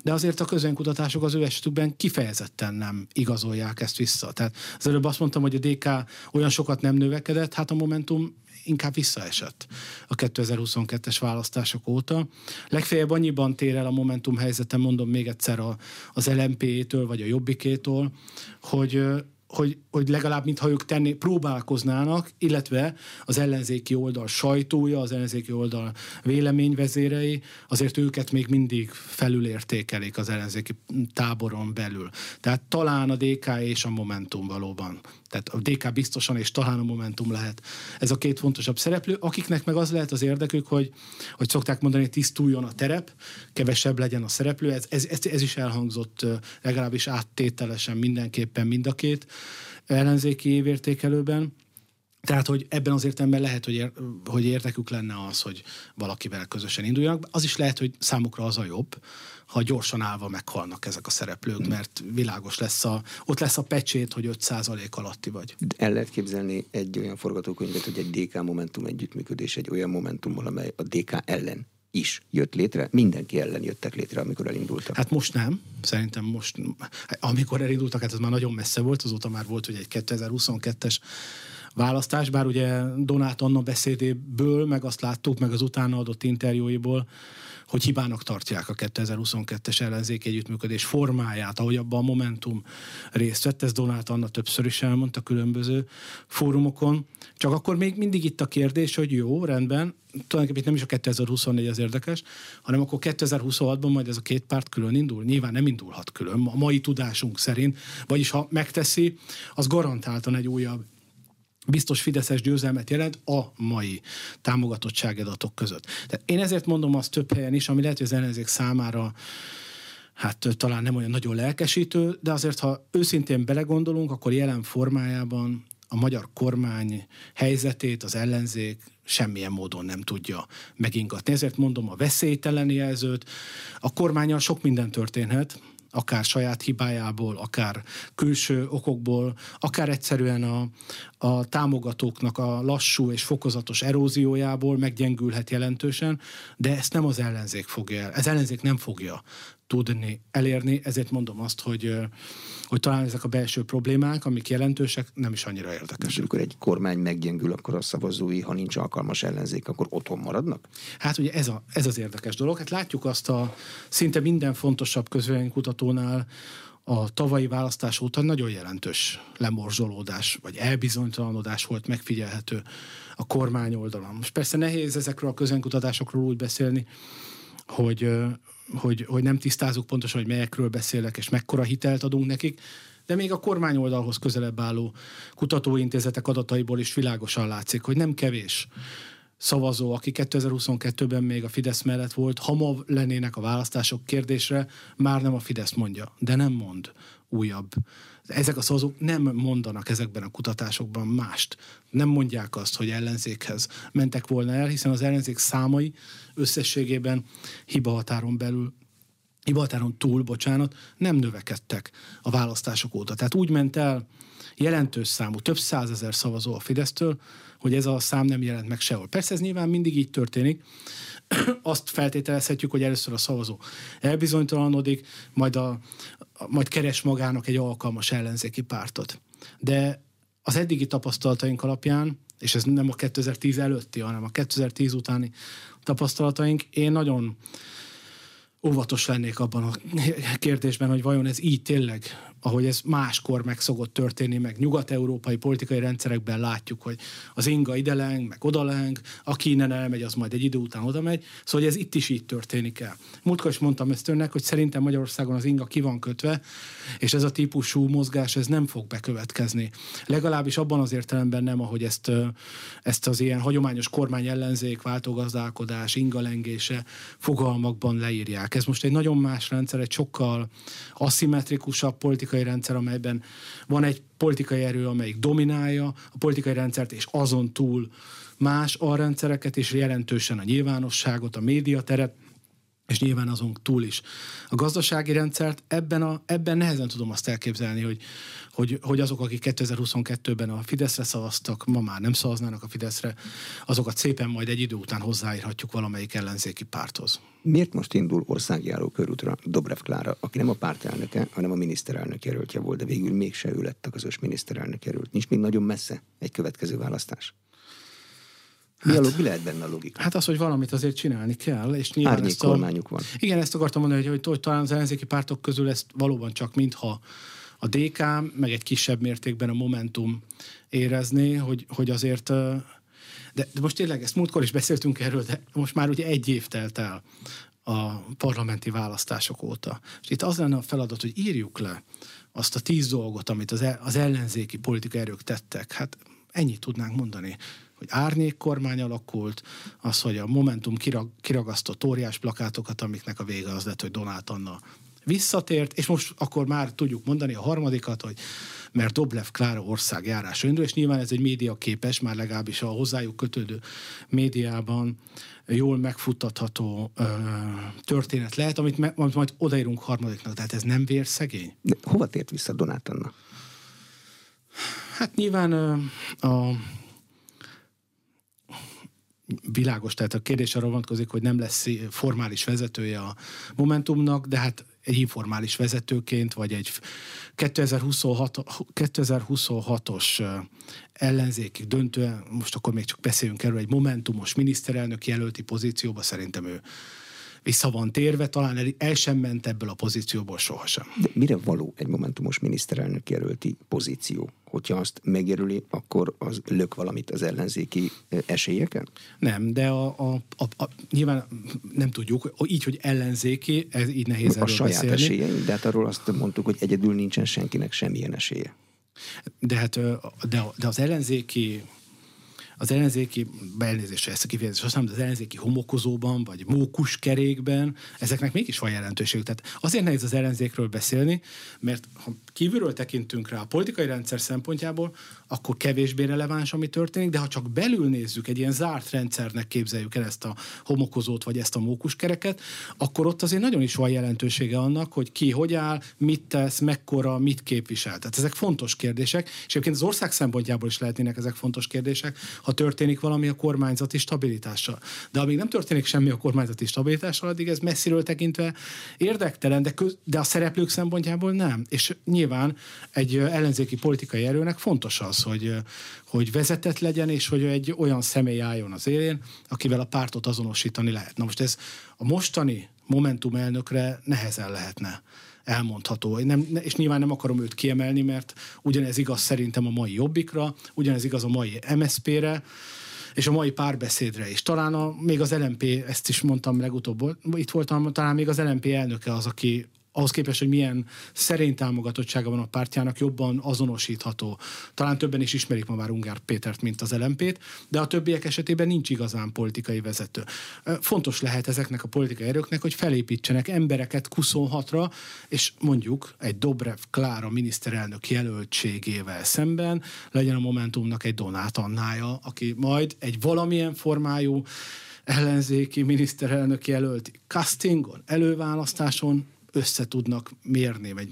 de azért a közönkutatások az ő esetükben kifejezetten nem igazolják ezt vissza. Tehát az előbb azt mondtam, hogy a DK olyan sokat nem növekedett, hát a Momentum inkább visszaesett a 2022-es választások óta. Legfeljebb annyiban tér el a Momentum helyzete, mondom még egyszer a, az LMP-től vagy a Jobbikétól, hogy hogy, hogy legalább mintha ők tenni, próbálkoznának, illetve az ellenzéki oldal sajtója, az ellenzéki oldal véleményvezérei, azért őket még mindig felülértékelik az ellenzéki táboron belül. Tehát talán a DK és a Momentum valóban. Tehát a DK biztosan és talán a Momentum lehet ez a két fontosabb szereplő, akiknek meg az lehet az érdekük, hogy, hogy szokták mondani, tisztuljon a terep, kevesebb legyen a szereplő. Ez, ez, ez, is elhangzott legalábbis áttételesen mindenképpen mind a két ellenzéki évértékelőben. Tehát, hogy ebben az értelemben lehet, hogy, ér, hogy érdekük lenne az, hogy valakivel közösen induljanak. Az is lehet, hogy számukra az a jobb, ha gyorsan állva meghalnak ezek a szereplők, mert világos lesz a, ott lesz a pecsét, hogy 5% alatti vagy. El lehet képzelni egy olyan forgatókönyvet, hogy egy DK Momentum együttműködés egy olyan momentummal, amely a DK ellen is jött létre, mindenki ellen jöttek létre, amikor elindultak. Hát most nem, szerintem most, amikor elindultak, hát ez már nagyon messze volt, azóta már volt hogy egy 2022-es választás, bár ugye Donát Anna beszédéből, meg azt láttuk, meg az utána adott interjúiból, hogy hibának tartják a 2022-es ellenzék együttműködés formáját, ahogy abban a Momentum részt vett, ez Donát Anna többször is elmondta különböző fórumokon. Csak akkor még mindig itt a kérdés, hogy jó, rendben, tulajdonképpen nem is a 2024 az érdekes, hanem akkor 2026-ban majd ez a két párt külön indul. Nyilván nem indulhat külön, a mai tudásunk szerint, vagyis ha megteszi, az garantáltan egy újabb biztos Fideszes győzelmet jelent a mai támogatottsági adatok között. Tehát én ezért mondom azt több helyen is, ami lehet, hogy az ellenzék számára hát talán nem olyan nagyon lelkesítő, de azért, ha őszintén belegondolunk, akkor jelen formájában a magyar kormány helyzetét az ellenzék semmilyen módon nem tudja megingatni. Ezért mondom a veszélytelen jelzőt. A kormányal sok minden történhet, akár saját hibájából, akár külső okokból, akár egyszerűen a, a támogatóknak a lassú és fokozatos eróziójából meggyengülhet jelentősen, de ezt nem az ellenzék fogja el. Ez ellenzék nem fogja tudni elérni, ezért mondom azt, hogy, hogy talán ezek a belső problémák, amik jelentősek, nem is annyira érdekesek. Amikor egy kormány meggyengül, akkor a szavazói, ha nincs alkalmas ellenzék, akkor otthon maradnak? Hát ugye ez, a, ez az érdekes dolog. Hát látjuk azt a szinte minden fontosabb közvéleménykutatónál, a tavalyi választás óta nagyon jelentős lemorzsolódás, vagy elbizonytalanodás volt megfigyelhető a kormány oldalon. Most persze nehéz ezekről a közönkutatásokról úgy beszélni, hogy, hogy, hogy nem tisztázunk pontosan, hogy melyekről beszélek, és mekkora hitelt adunk nekik, de még a kormány oldalhoz közelebb álló kutatóintézetek adataiból is világosan látszik, hogy nem kevés szavazó, aki 2022-ben még a Fidesz mellett volt, ha ma lennének a választások kérdésre, már nem a Fidesz mondja, de nem mond újabb. Ezek a szavazók nem mondanak ezekben a kutatásokban mást. Nem mondják azt, hogy ellenzékhez mentek volna el, hiszen az ellenzék számai összességében hibahatáron belül hibahatáron túl, bocsánat, nem növekedtek a választások óta. Tehát úgy ment el jelentős számú, több százezer szavazó a Fidesztől, hogy ez a szám nem jelent meg sehol. Persze ez nyilván mindig így történik, azt feltételezhetjük, hogy először a szavazó elbizonytalanodik, majd, a, majd keres magának egy alkalmas ellenzéki pártot. De az eddigi tapasztalataink alapján, és ez nem a 2010 előtti, hanem a 2010 utáni tapasztalataink, én nagyon óvatos lennék abban a kérdésben, hogy vajon ez így tényleg ahogy ez máskor meg szokott történni, meg nyugat-európai politikai rendszerekben látjuk, hogy az inga leng, meg odaleng, aki innen elmegy, az majd egy idő után oda megy. Szóval hogy ez itt is így történik el. Múltkor is mondtam ezt önnek, hogy szerintem Magyarországon az inga ki van kötve, és ez a típusú mozgás ez nem fog bekövetkezni. Legalábbis abban az értelemben nem, ahogy ezt, ezt az ilyen hagyományos kormány ellenzék, váltogazdálkodás, ingalengése fogalmakban leírják. Ez most egy nagyon más rendszer, egy sokkal aszimmetrikusabb politikai politikai rendszer, amelyben van egy politikai erő, amelyik dominálja a politikai rendszert, és azon túl más alrendszereket, és jelentősen a nyilvánosságot, a médiateret, és nyilván azon túl is. A gazdasági rendszert ebben, a, ebben nehezen tudom azt elképzelni, hogy, hogy, hogy azok, akik 2022-ben a Fideszre szavaztak, ma már nem szavaznának a Fideszre, azokat szépen majd egy idő után hozzáírhatjuk valamelyik ellenzéki párthoz. Miért most indul országjáró körútra Dobrev Klára, aki nem a pártelnöke, hanem a miniszterelnök jelöltje volt, de végül mégse ő lett a közös miniszterelnök jelölt. Nincs még nagyon messze egy következő választás. Mi, hát, a, mi lehet benne a logika? Hát az, hogy valamit azért csinálni kell, és nyilván Árnyék ezt a, kormányuk van. Igen, ezt akartam mondani, hogy, hogy, hogy talán az ellenzéki pártok közül ezt valóban csak mintha a DK, meg egy kisebb mértékben a Momentum érezni, hogy, hogy azért de, de most tényleg, ezt múltkor is beszéltünk erről, de most már ugye egy év telt el a parlamenti választások óta. És itt az lenne a feladat, hogy írjuk le azt a tíz dolgot, amit az, az ellenzéki politikai erők tettek. Hát ennyit tudnánk mondani hogy árnyék kormány alakult, az, hogy a Momentum kirag, kiragasztott óriás plakátokat, amiknek a vége az lett, hogy Donát Anna visszatért, és most akkor már tudjuk mondani a harmadikat, hogy mert Doblev Klára ország járás indul, és nyilván ez egy média képes, már legalábbis a hozzájuk kötődő médiában jól megfuttatható ö, történet lehet, amit, me, amit majd odaírunk harmadiknak, tehát ez nem vérszegény. De hova tért vissza Donát Anna? Hát nyilván ö, a világos, tehát a kérdés arra vonatkozik, hogy nem lesz formális vezetője a Momentumnak, de hát egy informális vezetőként, vagy egy 2026, 2026-os ellenzéki döntő, most akkor még csak beszéljünk erről, egy momentumos miniszterelnök jelölti pozícióba szerintem ő vissza van térve, talán el, el sem ment ebből a pozícióból sohasem. De mire való egy momentumos miniszterelnök jelölti pozíció? Hogyha azt megjelöli, akkor az lök valamit az ellenzéki esélyeken? Nem, de a, a, a, a, nyilván nem tudjuk, így, hogy ellenzéki, ez így nehéz A saját beszélni. esélyeink, de hát arról azt mondtuk, hogy egyedül nincsen senkinek semmilyen esélye. De hát de, de az ellenzéki az ellenzéki, beelnézésre ezt a kifejezést használom, de az ellenzéki homokozóban, vagy mókuskerékben, ezeknek mégis van jelentőségük. Tehát azért nehéz az ellenzékről beszélni, mert ha kívülről tekintünk rá a politikai rendszer szempontjából, akkor kevésbé releváns, ami történik, de ha csak belül nézzük, egy ilyen zárt rendszernek képzeljük el ezt a homokozót, vagy ezt a mókuskereket, akkor ott azért nagyon is van jelentősége annak, hogy ki hogy áll, mit tesz, mekkora, mit képvisel. Tehát ezek fontos kérdések, és egyébként az ország szempontjából is lehetnének ezek fontos kérdések, ha történik valami a kormányzati stabilitással. De amíg nem történik semmi a kormányzati stabilitással, addig ez messziről tekintve érdektelen, de, köz, de a szereplők szempontjából nem. És nyilván egy ellenzéki politikai erőnek fontos az, hogy, hogy vezetett legyen, és hogy egy olyan személy álljon az élén, akivel a pártot azonosítani lehet. Na most ez a mostani Momentum elnökre nehezen lehetne elmondható. Nem, és nyilván nem akarom őt kiemelni, mert ugyanez igaz szerintem a mai Jobbikra, ugyanez igaz a mai MSZP-re, és a mai párbeszédre is. Talán a, még az LMP, ezt is mondtam legutóbb, itt voltam, talán még az LMP elnöke az, aki ahhoz képest, hogy milyen szerény támogatottsága van a pártjának, jobban azonosítható. Talán többen is ismerik ma már Ungár Pétert, mint az LMP-t, de a többiek esetében nincs igazán politikai vezető. Fontos lehet ezeknek a politikai erőknek, hogy felépítsenek embereket 26-ra, és mondjuk egy Dobrev Klára miniszterelnök jelöltségével szemben legyen a Momentumnak egy Donát Annája, aki majd egy valamilyen formájú ellenzéki miniszterelnök jelölt castingon, előválasztáson össze tudnak mérni, vagy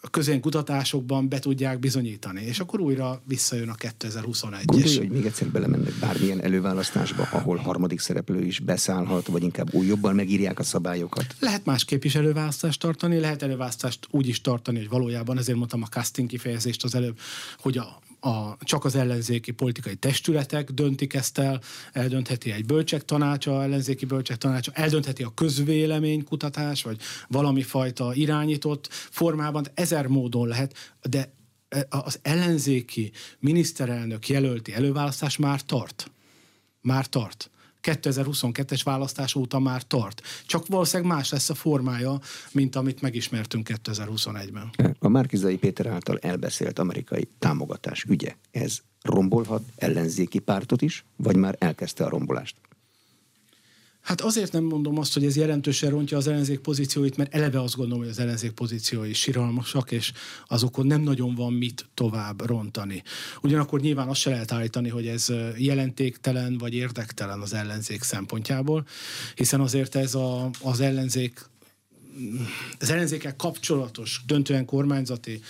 a közénkutatásokban be tudják bizonyítani, és akkor újra visszajön a 2021-es. Gondolja, hogy még egyszer belemennek bármilyen előválasztásba, ahol harmadik szereplő is beszállhat, vagy inkább újabban megírják a szabályokat? Lehet másképp is előválasztást tartani, lehet előválasztást úgy is tartani, hogy valójában, ezért mondtam a casting kifejezést az előbb, hogy a a, csak az ellenzéki politikai testületek döntik ezt el, eldöntheti egy bölcsek tanácsa, ellenzéki bölcsek tanácsa, eldöntheti a közvéleménykutatás, vagy valami fajta irányított formában, ezer módon lehet, de e, az ellenzéki miniszterelnök jelölti előválasztás már tart. Már tart. 2022-es választás óta már tart. Csak valószínűleg más lesz a formája, mint amit megismertünk 2021-ben. A Márkizai Péter által elbeszélt amerikai támogatás ügye, ez rombolhat ellenzéki pártot is, vagy már elkezdte a rombolást? Hát azért nem mondom azt, hogy ez jelentősen rontja az ellenzék pozícióit, mert eleve azt gondolom, hogy az ellenzék pozíciói siralmasak, és azokon nem nagyon van mit tovább rontani. Ugyanakkor nyilván azt se lehet állítani, hogy ez jelentéktelen vagy érdektelen az ellenzék szempontjából, hiszen azért ez a, az ellenzék az ellenzékkel kapcsolatos, döntően kormányzati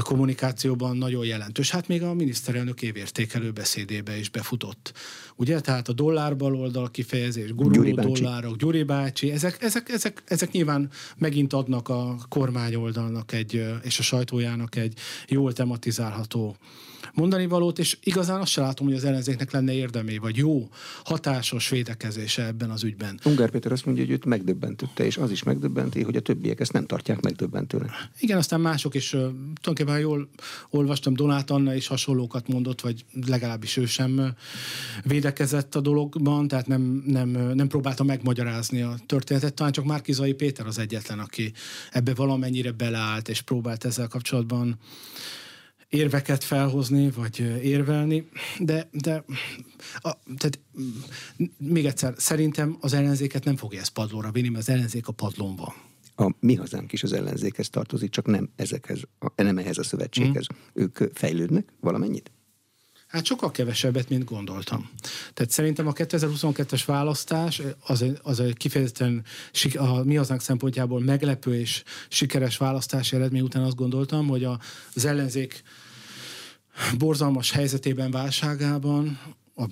kommunikációban nagyon jelentős. Hát még a miniszterelnök évértékelő beszédébe is befutott. Ugye, tehát a dollár baloldal kifejezés, guruló dollárok, Gyuri bácsi, ezek, ezek, ezek, ezek nyilván megint adnak a kormányoldalnak egy, és a sajtójának egy jól tematizálható mondani valót, és igazán azt se látom, hogy az ellenzéknek lenne érdemé, vagy jó, hatásos védekezése ebben az ügyben. Ungár Péter azt mondja, hogy őt megdöbbentette, és az is megdöbbenti, hogy a többiek ezt nem tartják megdöbbentőnek. Igen, aztán mások is, tulajdonképpen jól olvastam, Donát Anna is hasonlókat mondott, vagy legalábbis ő sem védekezett a dologban, tehát nem, nem, nem próbálta megmagyarázni a történetet, talán csak Márkizai Péter az egyetlen, aki ebbe valamennyire beleállt, és próbált ezzel kapcsolatban érveket felhozni, vagy érvelni, de, de a, tehát, még egyszer, szerintem az ellenzéket nem fogja ezt padlóra vinni, mert az ellenzék a padlón van. A mi hazánk is az ellenzékhez tartozik, csak nem ezekhez, nem ehhez a szövetséghez. Mm. Ők fejlődnek valamennyit? Hát sokkal kevesebbet, mint gondoltam. Tehát szerintem a 2022-es választás az, az egy kifejezetten a mi hazánk szempontjából meglepő és sikeres választási eredmény után azt gondoltam, hogy az ellenzék borzalmas helyzetében, válságában a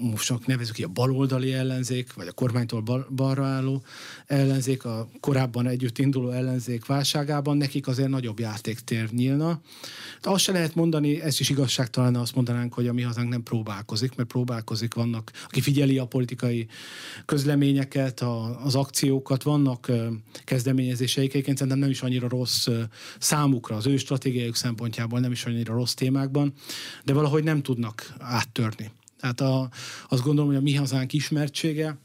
most nevezük ki a baloldali ellenzék, vagy a kormánytól bal, balra álló ellenzék, a korábban együtt induló ellenzék válságában, nekik azért nagyobb játéktér nyílna. De azt se lehet mondani, ez is igazságtalan, azt mondanánk, hogy a mi hazánk nem próbálkozik, mert próbálkozik, vannak, aki figyeli a politikai közleményeket, a, az akciókat, vannak kezdeményezéseik, egyébként szerintem nem is annyira rossz számukra, az ő stratégiájuk szempontjából nem is annyira rossz témákban, de valahogy nem tudnak áttörni. Tehát a, azt gondolom, hogy a mi hazánk ismertsége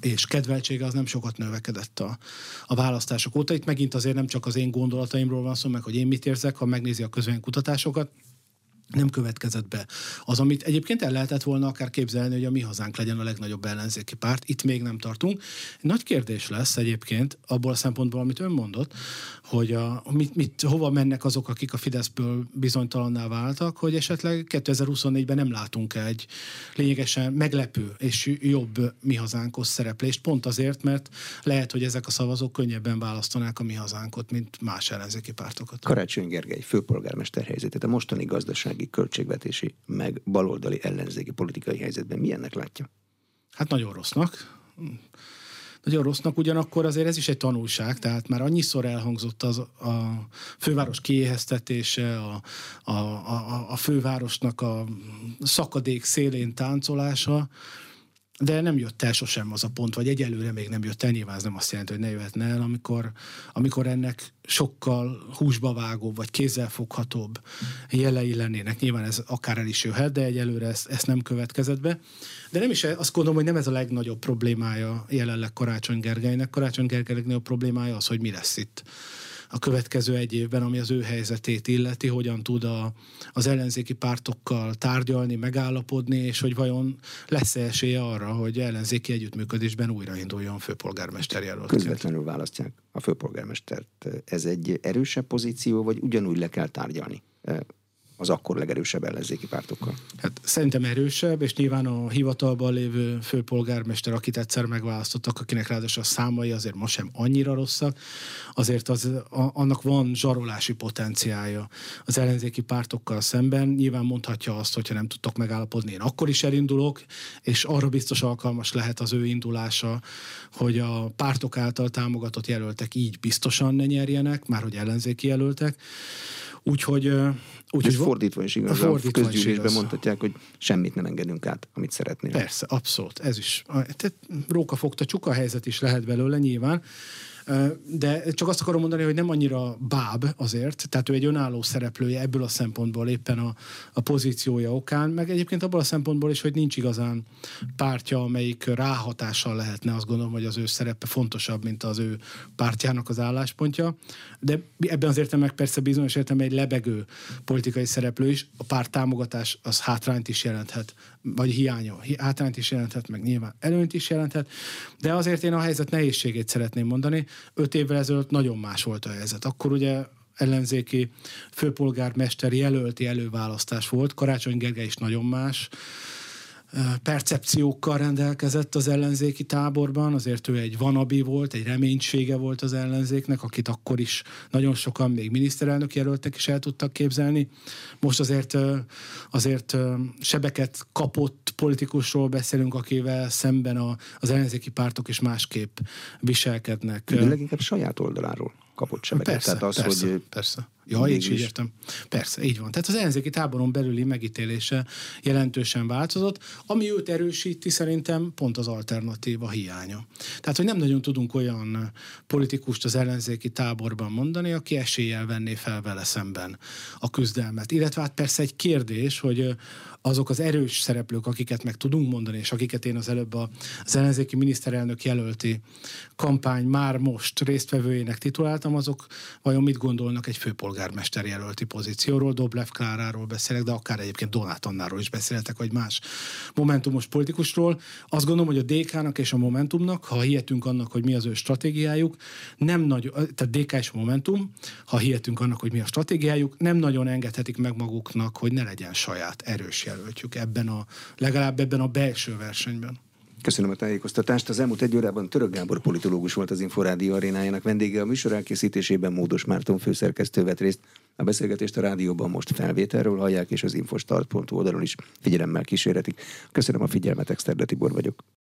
és kedveltsége az nem sokat növekedett a, a választások óta. Itt megint azért nem csak az én gondolataimról van szó, meg hogy én mit érzek, ha megnézi a kutatásokat, nem következett be. Az, amit egyébként el lehetett volna akár képzelni, hogy a mi hazánk legyen a legnagyobb ellenzéki párt, itt még nem tartunk. Nagy kérdés lesz egyébként abból a szempontból, amit ön mondott, hogy a, mit, mit, hova mennek azok, akik a Fideszből bizonytalanná váltak, hogy esetleg 2024-ben nem látunk egy lényegesen meglepő és jobb mi hazánkos szereplést, pont azért, mert lehet, hogy ezek a szavazók könnyebben választanák a mi hazánkot, mint más ellenzéki pártokat. Karácsony Gergely, főpolgármester helyzetét, a mostani gazdasági, költségvetési, meg baloldali ellenzéki politikai helyzetben milyennek látja? Hát nagyon rossznak nagyon rossznak, ugyanakkor azért ez is egy tanulság, tehát már annyiszor elhangzott az a főváros kiéheztetése, a, a, a, a fővárosnak a szakadék szélén táncolása, de nem jött el sosem az a pont, vagy egyelőre még nem jött el, nyilván ez nem azt jelenti, hogy ne jöhetne el, amikor, amikor ennek sokkal húsba vágóbb, vagy kézzelfoghatóbb jelei lennének. Nyilván ez akár el is jöhet, de egyelőre ez, ez nem következett be. De nem is, azt gondolom, hogy nem ez a legnagyobb problémája jelenleg Karácsony Gergelynek. Karácsony Gergely legnagyobb problémája az, hogy mi lesz itt a következő egy évben, ami az ő helyzetét illeti, hogyan tud a, az ellenzéki pártokkal tárgyalni, megállapodni, és hogy vajon lesz-e esélye arra, hogy ellenzéki együttműködésben újrainduljon főpolgármester jelölt. Közvetlenül választják a főpolgármestert. Ez egy erősebb pozíció, vagy ugyanúgy le kell tárgyalni az akkor legerősebb ellenzéki pártokkal? Hát szerintem erősebb, és nyilván a hivatalban lévő főpolgármester, akit egyszer megválasztottak, akinek ráadásul a számai azért ma sem annyira rosszak, azért az, a, annak van zsarolási potenciája az ellenzéki pártokkal szemben. Nyilván mondhatja azt, hogyha nem tudtok megállapodni, én akkor is elindulok, és arra biztos alkalmas lehet az ő indulása, hogy a pártok által támogatott jelöltek így biztosan ne nyerjenek, már hogy ellenzéki jelöltek. Úgyhogy úgy, Ez fordítva is igaz. Fordítva a közgyűlésben mondhatják, hogy semmit nem engedünk át, amit szeretnének. Persze, abszolút. Ez is. Tehát róka fogta csuka helyzet is lehet belőle nyilván. De csak azt akarom mondani, hogy nem annyira báb azért, tehát ő egy önálló szereplője ebből a szempontból éppen a, a pozíciója okán, meg egyébként abból a szempontból is, hogy nincs igazán pártja, amelyik ráhatással lehetne, azt gondolom, hogy az ő szerepe fontosabb, mint az ő pártjának az álláspontja, de ebben az értelemben persze bizonyos értelemben egy lebegő politikai szereplő is, a párt támogatás az hátrányt is jelenthet, vagy hiánya, hátrányt is jelenthet, meg nyilván előnyt is jelenthet, de azért én a helyzet nehézségét szeretném mondani, öt évvel ezelőtt nagyon más volt a helyzet. Akkor ugye ellenzéki főpolgármester jelölti előválasztás volt, Karácsony Gergely is nagyon más percepciókkal rendelkezett az ellenzéki táborban, azért ő egy vanabi volt, egy reménysége volt az ellenzéknek, akit akkor is nagyon sokan még miniszterelnök jelöltek is el tudtak képzelni. Most azért, azért sebeket kapott politikusról beszélünk, akivel szemben a, az ellenzéki pártok is másképp viselkednek. De leginkább saját oldaláról kapott sebeket. Persze, Tehát az, persze, hogy persze. Ja, így is értem. Persze, így van. Tehát az ellenzéki táboron belüli megítélése jelentősen változott, ami őt erősíti szerintem pont az alternatíva hiánya. Tehát, hogy nem nagyon tudunk olyan politikust az ellenzéki táborban mondani, aki eséllyel venné fel vele szemben a küzdelmet. Illetve hát persze egy kérdés, hogy azok az erős szereplők, akiket meg tudunk mondani, és akiket én az előbb az ellenzéki miniszterelnök jelölti kampány már most résztvevőjének tituláltam, azok vajon mit gondolnak egy főpolgármester jelölti pozícióról, Doblev Kláráról beszélek, de akár egyébként Donát Annáról is beszéltek, vagy más momentumos politikusról. Azt gondolom, hogy a DK-nak és a Momentumnak, ha hihetünk annak, hogy mi az ő stratégiájuk, nem nagy, tehát DK és Momentum, ha hihetünk annak, hogy mi a stratégiájuk, nem nagyon engedhetik meg maguknak, hogy ne legyen saját erős jelöltjük ebben a, legalább ebben a belső versenyben. Köszönöm a tájékoztatást. Az elmúlt egy órában Török Gábor politológus volt az Inforádió arénájának vendége. A műsor elkészítésében Módos Márton főszerkesztő vett részt. A beszélgetést a rádióban most felvételről hallják, és az infostart.hu oldalon is figyelemmel kísérhetik. Köszönöm a figyelmet, Exterde Tibor vagyok.